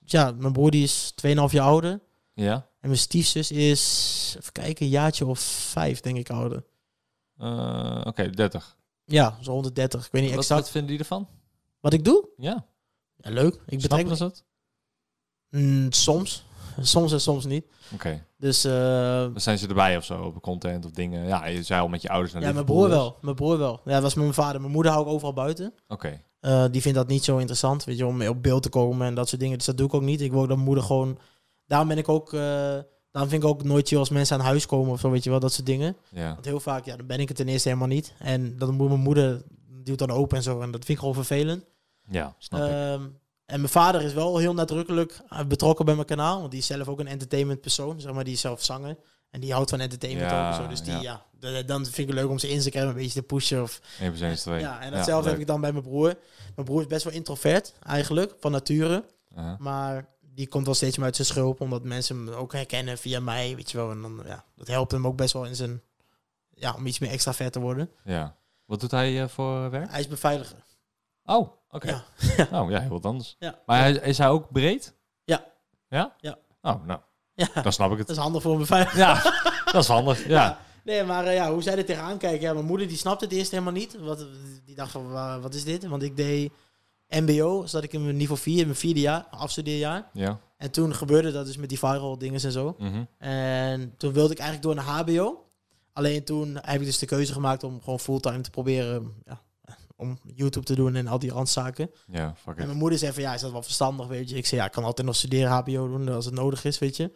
Speaker 3: ja, mijn broer die is 2,5 jaar ouder.
Speaker 2: Ja?
Speaker 3: En mijn stiefzus is, even kijken, een jaartje of vijf, denk ik, ouder.
Speaker 2: Eh, Oké, 30.
Speaker 3: Ja, zo rond de 30. Ik weet niet
Speaker 2: Wat,
Speaker 3: exact
Speaker 2: wat vinden die ervan?
Speaker 3: wat ik doe.
Speaker 2: Ja,
Speaker 3: Ja, leuk. Ik betrek
Speaker 2: snappen het?
Speaker 3: Mm, soms. Soms en soms niet.
Speaker 2: Oké.
Speaker 3: Dus
Speaker 2: Dan zijn ze erbij of zo, op content of dingen. Ja, je zei al met je ouders naar
Speaker 3: ja, mijn broer
Speaker 2: dus-
Speaker 3: wel. Mijn broer wel. Ja, dat was met mijn vader. Mijn moeder hou ik overal buiten.
Speaker 2: Oké.
Speaker 3: Eh, die vindt dat niet zo interessant, weet je, om op beeld te komen en dat soort dingen. Dus dat doe ik ook niet. Ik wil dat mijn moeder gewoon... Daarom ben ik ook... eh daarom vind ik ook nooit chill als mensen aan huis komen of zo, weet je wel, dat soort dingen.
Speaker 2: Ja.
Speaker 3: Want heel vaak, ja, dan ben ik het ten eerste helemaal niet. En dan moet mijn moeder duwt dan open en zo. En dat vind ik gewoon vervelend.
Speaker 2: Ja, snap ik.
Speaker 3: Ehm, en mijn vader is wel heel nadrukkelijk eh, betrokken bij mijn kanaal. Want die is zelf ook een entertainment persoon. Zeg maar, die is zelf zanger. En die houdt van entertainment
Speaker 2: Ja,
Speaker 3: ook zo. Dus die,
Speaker 2: ja.
Speaker 3: dan vind ik het leuk om zijn Instagram een beetje te pushen. Of,
Speaker 2: 1 plus 1 is 2.
Speaker 3: ja, en datzelfde heb ik dan bij mijn broer. Mijn broer is best wel introvert, eigenlijk, van nature.
Speaker 2: Uh-huh.
Speaker 3: Maar die komt wel steeds meer uit zijn schulp. Omdat mensen hem ook herkennen via mij, weet je wel. En dan, ja, dat helpt hem ook best wel in zijn... Ja, om iets meer extravert te worden.
Speaker 2: Ja. Wat doet hij eh, voor werk?
Speaker 3: Hij is beveiliger.
Speaker 2: Oh, oké.
Speaker 3: Ja.
Speaker 2: Oh, ja, heel wat anders.
Speaker 3: Ja.
Speaker 2: Maar hij, is hij ook breed?
Speaker 3: Ja.
Speaker 2: Ja?
Speaker 3: Ja.
Speaker 2: Oh, nou,
Speaker 3: Ja,
Speaker 2: dan snap ik
Speaker 3: dat
Speaker 2: het.
Speaker 3: is handig voor een beveiliger.
Speaker 2: Ja, dat is handig. Ja.
Speaker 3: Nee, maar eh, ja, hoe zij er tegenaan kijken. Ja, mijn moeder die snapte het eerst helemaal niet. Wat, die dacht van, wa- wat is dit? Want ik deed mbo, zat ik in mijn niveau 4, in mijn vierde jaar, afstudeerjaar.
Speaker 2: Ja.
Speaker 3: En toen gebeurde dat dus met die viral dingen en zo.
Speaker 2: Mhm.
Speaker 3: En toen wilde ik eigenlijk door naar hbo. Alleen toen heb ik dus de keuze gemaakt om gewoon fulltime te proberen... Ja, om YouTube te doen en al die randzaken.
Speaker 2: Ja, fuck
Speaker 3: En mijn moeder zei van, ja, is dat wel verstandig, weet je? Ik zei, ja, ik kan altijd nog studeren, hbo doen als het nodig is, weet je?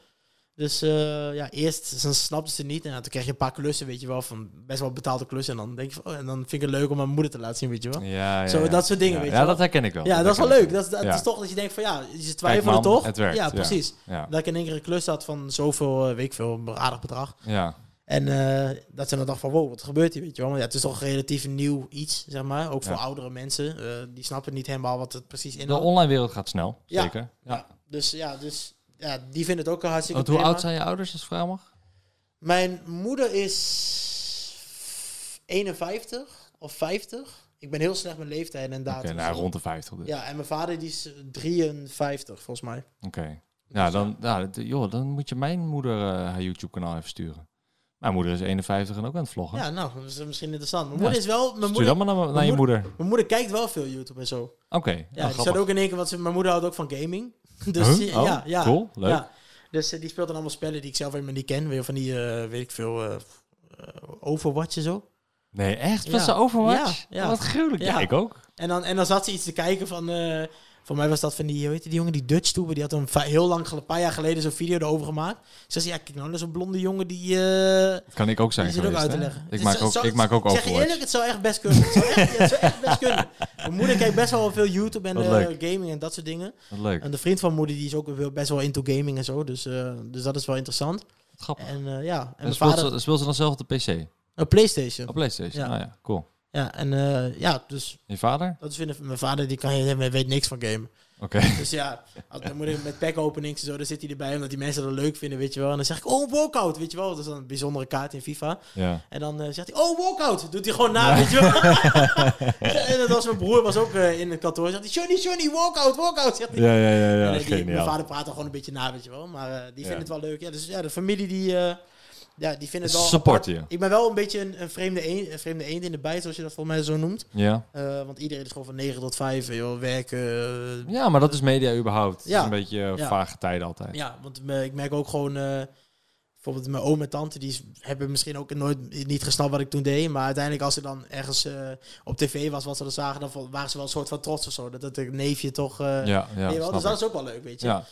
Speaker 3: Dus eh, ja, eerst dan snapte ze niet. En ja, toen kreeg je een paar klussen, weet je wel, van best wel betaalde klussen. En dan denk je van, oh, en dan vind ik het leuk om mijn moeder te laten zien, weet je wel?
Speaker 2: Ja, ja,
Speaker 3: Zo,
Speaker 2: ja.
Speaker 3: dat soort dingen,
Speaker 2: ja.
Speaker 3: weet je
Speaker 2: Ja,
Speaker 3: wel.
Speaker 2: dat herken ik wel.
Speaker 3: Ja, dat is wel leuk. Dat, is- dat
Speaker 2: Ja.
Speaker 3: is toch dat je denkt van, ja, je twijfelde toch?
Speaker 2: het werkt.
Speaker 3: Ja, precies.
Speaker 2: Ja.
Speaker 3: Dat ik in één keer een klus had van zoveel, eh, weet ik veel, een aardig bedrag.
Speaker 2: Ja.
Speaker 3: En eh, dat ze dan dacht van, wow, wat gebeurt hier, weet je wel? Want ja, het is toch relatief nieuw iets, zeg maar. Ook voor
Speaker 2: Ja.
Speaker 3: oudere mensen. Die snappen niet helemaal wat het precies
Speaker 2: De
Speaker 3: inhoudt.
Speaker 2: online wereld gaat snel,
Speaker 3: Ja.
Speaker 2: zeker. Ja.
Speaker 3: Ja, dus ja, dus ja, die vinden het ook een hartstikke
Speaker 2: Want hoe
Speaker 3: prima.
Speaker 2: oud zijn je ouders, als vraag mag?
Speaker 3: Mijn moeder is 51 of 50. Ik ben heel slecht met leeftijd en
Speaker 2: Oké,
Speaker 3: datum.
Speaker 2: nou, rond de 50 dus.
Speaker 3: Ja, en mijn vader die is 53 volgens mij.
Speaker 2: Oké. Ja, dan, ja, joh, dan moet je mijn moeder eh, haar YouTube-kanaal even sturen. Mijn moeder is 51 en ook aan het vloggen.
Speaker 3: Ja, nou, dat is misschien interessant. Mijn
Speaker 2: Ja,
Speaker 3: moeder is wel... Mijn
Speaker 2: Stuur
Speaker 3: moeder,
Speaker 2: dat maar naar, naar je moeder.
Speaker 3: mijn moeder kijkt wel veel YouTube en zo.
Speaker 2: Oké,
Speaker 3: Ja, staat
Speaker 2: grappig.
Speaker 3: ook in één keer, want ze, mijn moeder houdt ook van gaming. Dus
Speaker 2: Huh?
Speaker 3: die-
Speaker 2: Oh,
Speaker 3: ja, ja.
Speaker 2: cool, leuk.
Speaker 3: Ja. Dus eh, die speelt dan allemaal spellen die ik zelf helemaal niet ken. Weer van die, eh, weet ik veel, eh, Overwatch en zo.
Speaker 2: Nee, echt?
Speaker 3: Ja.
Speaker 2: Was ze Overwatch?
Speaker 3: Ja, ja.
Speaker 2: Wat gruwelijk. Ja,
Speaker 3: Ja.
Speaker 2: ik ook.
Speaker 3: En dan, en dan zat ze iets te kijken van... voor mij was dat van die, heet die jongen, die Dutch Toeber. Die had een heel lang, een paar jaar geleden zo'n video erover gemaakt. Ze zei, ja, kijk nou, dat is een blonde jongen die... eh
Speaker 2: Dat kan ik ook zijn
Speaker 3: zit ook uit te leggen.
Speaker 2: Ik maak ook, ik maak ook
Speaker 3: Zeg je eerlijk, het zou echt best kunnen. Het zou echt, ja, het zou echt best kunnen. Mijn moeder kijkt best wel veel YouTube en eh, gaming en dat soort dingen.
Speaker 2: Wat leuk.
Speaker 3: En de vriend van mijn moeder die is ook best wel into gaming en zo. Dus, eh, dus dat is wel interessant.
Speaker 2: Grappig.
Speaker 3: En ja, en
Speaker 2: En
Speaker 3: mijn
Speaker 2: speelt,
Speaker 3: vader...
Speaker 2: ze, speelt ze dan zelf op de PC?
Speaker 3: Een Playstation.
Speaker 2: Op Playstation?
Speaker 3: Ja.
Speaker 2: Ah ja, cool.
Speaker 3: Ja, en eh, ja, dus
Speaker 2: Je vader?
Speaker 3: dat is mijn vader, die kan helemaal weet niks van gamen.
Speaker 2: Oké.
Speaker 3: Dus ja, mijn moeder met pack openings en zo, dan zit hij erbij omdat die mensen dat leuk vinden, weet je wel. En dan zeg ik, oh, walkout, weet je wel. Dat is dan een bijzondere kaart in FIFA.
Speaker 2: Ja.
Speaker 3: En dan eh, zegt hij, oh, walkout. Doet hij gewoon na, weet je wel. en dat was mijn broer, was ook eh, in het kantoor. Zegt hij, Johnny, Johnny, walkout, walkout. Zegt hij.
Speaker 2: Ja, ja, ja, ja.
Speaker 3: En, die- mijn vader praat er gewoon een beetje na, weet je wel. Maar die
Speaker 2: Ja.
Speaker 3: vinden het wel leuk. Ja, dus ja, de familie die, ja, die vindt het wel
Speaker 2: Supporten
Speaker 3: apart.
Speaker 2: je.
Speaker 3: Ik ben wel een beetje een, een, vreemde eend, een vreemde eend in de bijt, zoals je dat volgens mij zo noemt.
Speaker 2: Ja.
Speaker 3: Eh, want iedereen is gewoon van 9 tot 5, joh, werken. eh,
Speaker 2: ja, maar dat is media überhaupt.
Speaker 3: Ja.
Speaker 2: is een beetje eh,
Speaker 3: Ja.
Speaker 2: vage tijden altijd.
Speaker 3: Ja, want ik merk ook gewoon... eh, bijvoorbeeld mijn oom en tante, die hebben misschien ook nooit niet gesnapt wat ik toen deed. Maar uiteindelijk als er dan ergens eh, op tv was wat ze dan zagen, dan waren ze wel een soort van trots of zo. Dat het neefje toch... eh
Speaker 2: Ja, ja,
Speaker 3: wel? Dus dat is ook wel leuk, weet je.
Speaker 2: Ja.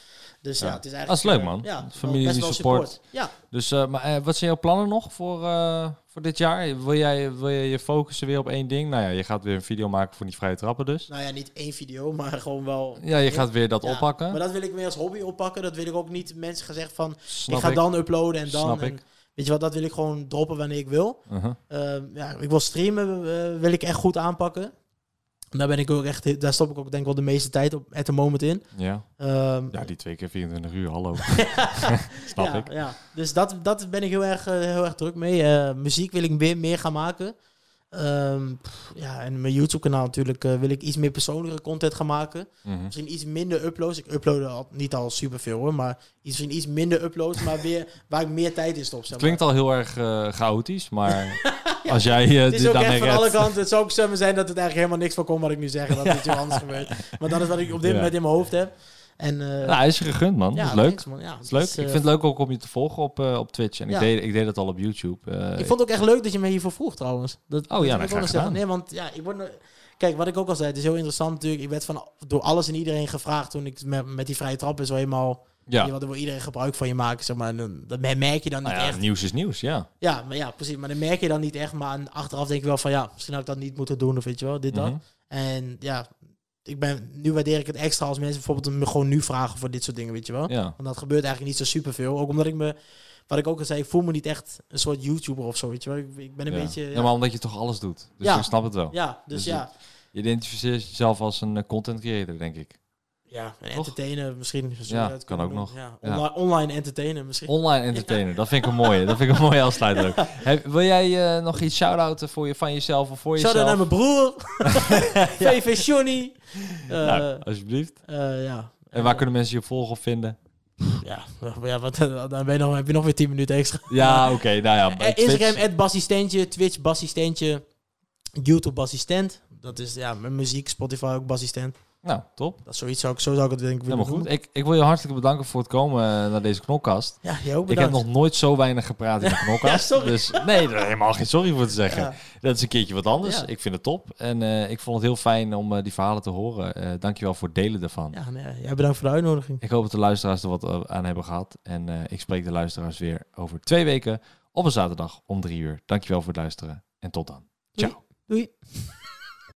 Speaker 3: Dus ja,
Speaker 2: Ja.
Speaker 3: het is eigenlijk...
Speaker 2: Dat is leuk,
Speaker 3: eh,
Speaker 2: man.
Speaker 3: Ja, wel
Speaker 2: Familie
Speaker 3: wel
Speaker 2: support.
Speaker 3: Ja,
Speaker 2: Dus, eh, maar eh, wat zijn jouw plannen nog voor, eh, voor dit jaar? Wil jij wil je, je focussen weer op één ding? Nou ja, je gaat weer een video maken voor die vrije trappen dus.
Speaker 3: nou ja, niet één video, maar gewoon wel...
Speaker 2: Ja, je gaat weer dat
Speaker 3: Ja,
Speaker 2: oppakken.
Speaker 3: Maar dat wil ik meer als hobby oppakken. Dat wil ik ook niet mensen gezegd van...
Speaker 2: Snap
Speaker 3: ik ga
Speaker 2: ik.
Speaker 3: dan uploaden en dan...
Speaker 2: Snap
Speaker 3: en,
Speaker 2: ik.
Speaker 3: Weet je wat, dat wil ik gewoon droppen wanneer ik wil.
Speaker 2: Uh-huh.
Speaker 3: Ehm, ja, ik wil streamen, eh, wil ik echt goed aanpakken. Daar ben ik ook echt, daar stop ik ook denk ik wel de meeste tijd op at the moment in.
Speaker 2: Ja.
Speaker 3: Ehm,
Speaker 2: ja, die twee keer 24 uur, hallo. Snap
Speaker 3: ja,
Speaker 2: ik.
Speaker 3: Ja. Dus dat, dat ben ik heel erg, eh, heel erg druk mee. Eh, muziek wil ik weer meer gaan maken. Ehm, pff, ja, en mijn YouTube-kanaal natuurlijk eh, wil ik iets meer persoonlijke content gaan maken.
Speaker 2: Mhm.
Speaker 3: Misschien iets minder uploads. Ik upload al, niet al superveel hoor, maar iets, misschien iets minder uploads, maar weer waar ik meer tijd in stop. Zeg.
Speaker 2: Klinkt al heel erg eh, chaotisch, maar als jij eh,
Speaker 3: Het is ook echt van alle kanten. Het zou ook zomaar zijn dat het eigenlijk helemaal niks van komt wat ik nu zeg. En dat het iets anders gebeurt. Maar dat is wat ik op dit
Speaker 2: Ja.
Speaker 3: moment in mijn hoofd heb. En, eh,
Speaker 2: Nou, hij is je gegund, man.
Speaker 3: ja,
Speaker 2: dat is leuk.
Speaker 3: thanks, man. Ja,
Speaker 2: Dat is leuk. ik
Speaker 3: eh,
Speaker 2: vind het leuk ook om je te volgen op, eh, op Twitch. En ik, deed, ik deed dat al op YouTube.
Speaker 3: Ik vond het ook echt leuk dat je me hiervoor vroeg trouwens. Dat,
Speaker 2: Oh
Speaker 3: dat
Speaker 2: ja,
Speaker 3: wil
Speaker 2: nou,
Speaker 3: ik. Nee, want ja, ik word... Kijk, wat ik ook al zei, het is heel interessant natuurlijk. Ik werd van, door alles en iedereen gevraagd toen ik met, met die vrije trap en zo helemaal...
Speaker 2: ja.
Speaker 3: Er wil iedereen gebruik van je maken, zeg maar. Dat merk je dan niet
Speaker 2: Nou ja,
Speaker 3: echt.
Speaker 2: nieuws is nieuws, ja.
Speaker 3: Ja, maar ja, precies. Maar dan merk je dan niet echt. Maar achteraf denk ik wel van, ja, misschien had ik dat niet moeten doen of weet je wel, dit, dat.
Speaker 2: Mhm.
Speaker 3: En ja, ik ben, nu waardeer ik het extra als mensen bijvoorbeeld me gewoon nu vragen voor dit soort dingen, weet je wel.
Speaker 2: Ja.
Speaker 3: Want dat gebeurt eigenlijk niet zo superveel. Ook omdat ik me, wat ik ook al zei, ik voel me niet echt een soort YouTuber of zo, weet je wel. Ik, ik ben een
Speaker 2: ja.
Speaker 3: beetje...
Speaker 2: Ja,
Speaker 3: Ja,
Speaker 2: maar omdat je toch alles doet. Dus
Speaker 3: Ja.
Speaker 2: ik snap het wel.
Speaker 3: ja dus,
Speaker 2: Dus
Speaker 3: ja.
Speaker 2: Je identificeert jezelf als een eh, content creator, denk ik.
Speaker 3: Ja, en entertainen misschien.
Speaker 2: Ja, kan
Speaker 3: kan
Speaker 2: ook nog.
Speaker 3: Ja,
Speaker 2: Ja.
Speaker 3: Online, online entertainen misschien.
Speaker 2: Online entertainer, dat vind ik een mooie. Dat vind ik een mooie afsluiter. ook. Wil jij eh, nog iets shout-outen voor je, van jezelf of voor
Speaker 3: Shout-out
Speaker 2: jezelf?
Speaker 3: naar mijn broer. VV Johnny. Eh,
Speaker 2: Nou, alsjeblieft.
Speaker 3: eh, ja.
Speaker 2: En waar kunnen mensen je volgen of vinden?
Speaker 3: Ja, ja wat, dan ben je nog, heb je nog weer 10 minuten extra.
Speaker 2: Ja, oké. nou ja,
Speaker 3: Eh, Instagram, Bassistentje, Twitch, Bassistentje, YouTube, Bassistent. Dat is ja, mijn muziek, Spotify ook Bassistent.
Speaker 2: Nou, top.
Speaker 3: Dat is zoiets, zou ik, zo zou ik het denk ik willen
Speaker 2: Helemaal goed. Ik, ik wil je hartelijk bedanken voor het komen eh, naar deze knolkast.
Speaker 3: Ja, jij ook
Speaker 2: Ik heb nog nooit zo weinig gepraat in een knolkast.
Speaker 3: Ja.
Speaker 2: Dus nee, daar helemaal geen sorry voor te zeggen.
Speaker 3: Ja.
Speaker 2: Dat is een keertje wat anders.
Speaker 3: Ja.
Speaker 2: Ik vind het top. En eh, ik vond het heel fijn om eh, die verhalen te horen. Eh dankjewel voor het delen daarvan.
Speaker 3: Ja, nee, jij bedankt voor de uitnodiging.
Speaker 2: Ik hoop dat de luisteraars er wat aan hebben gehad. En ik spreek de luisteraars weer over twee weken op een zaterdag om drie uur. Dankjewel voor het luisteren en tot dan.
Speaker 3: Doei.
Speaker 2: Ciao.
Speaker 3: Doei.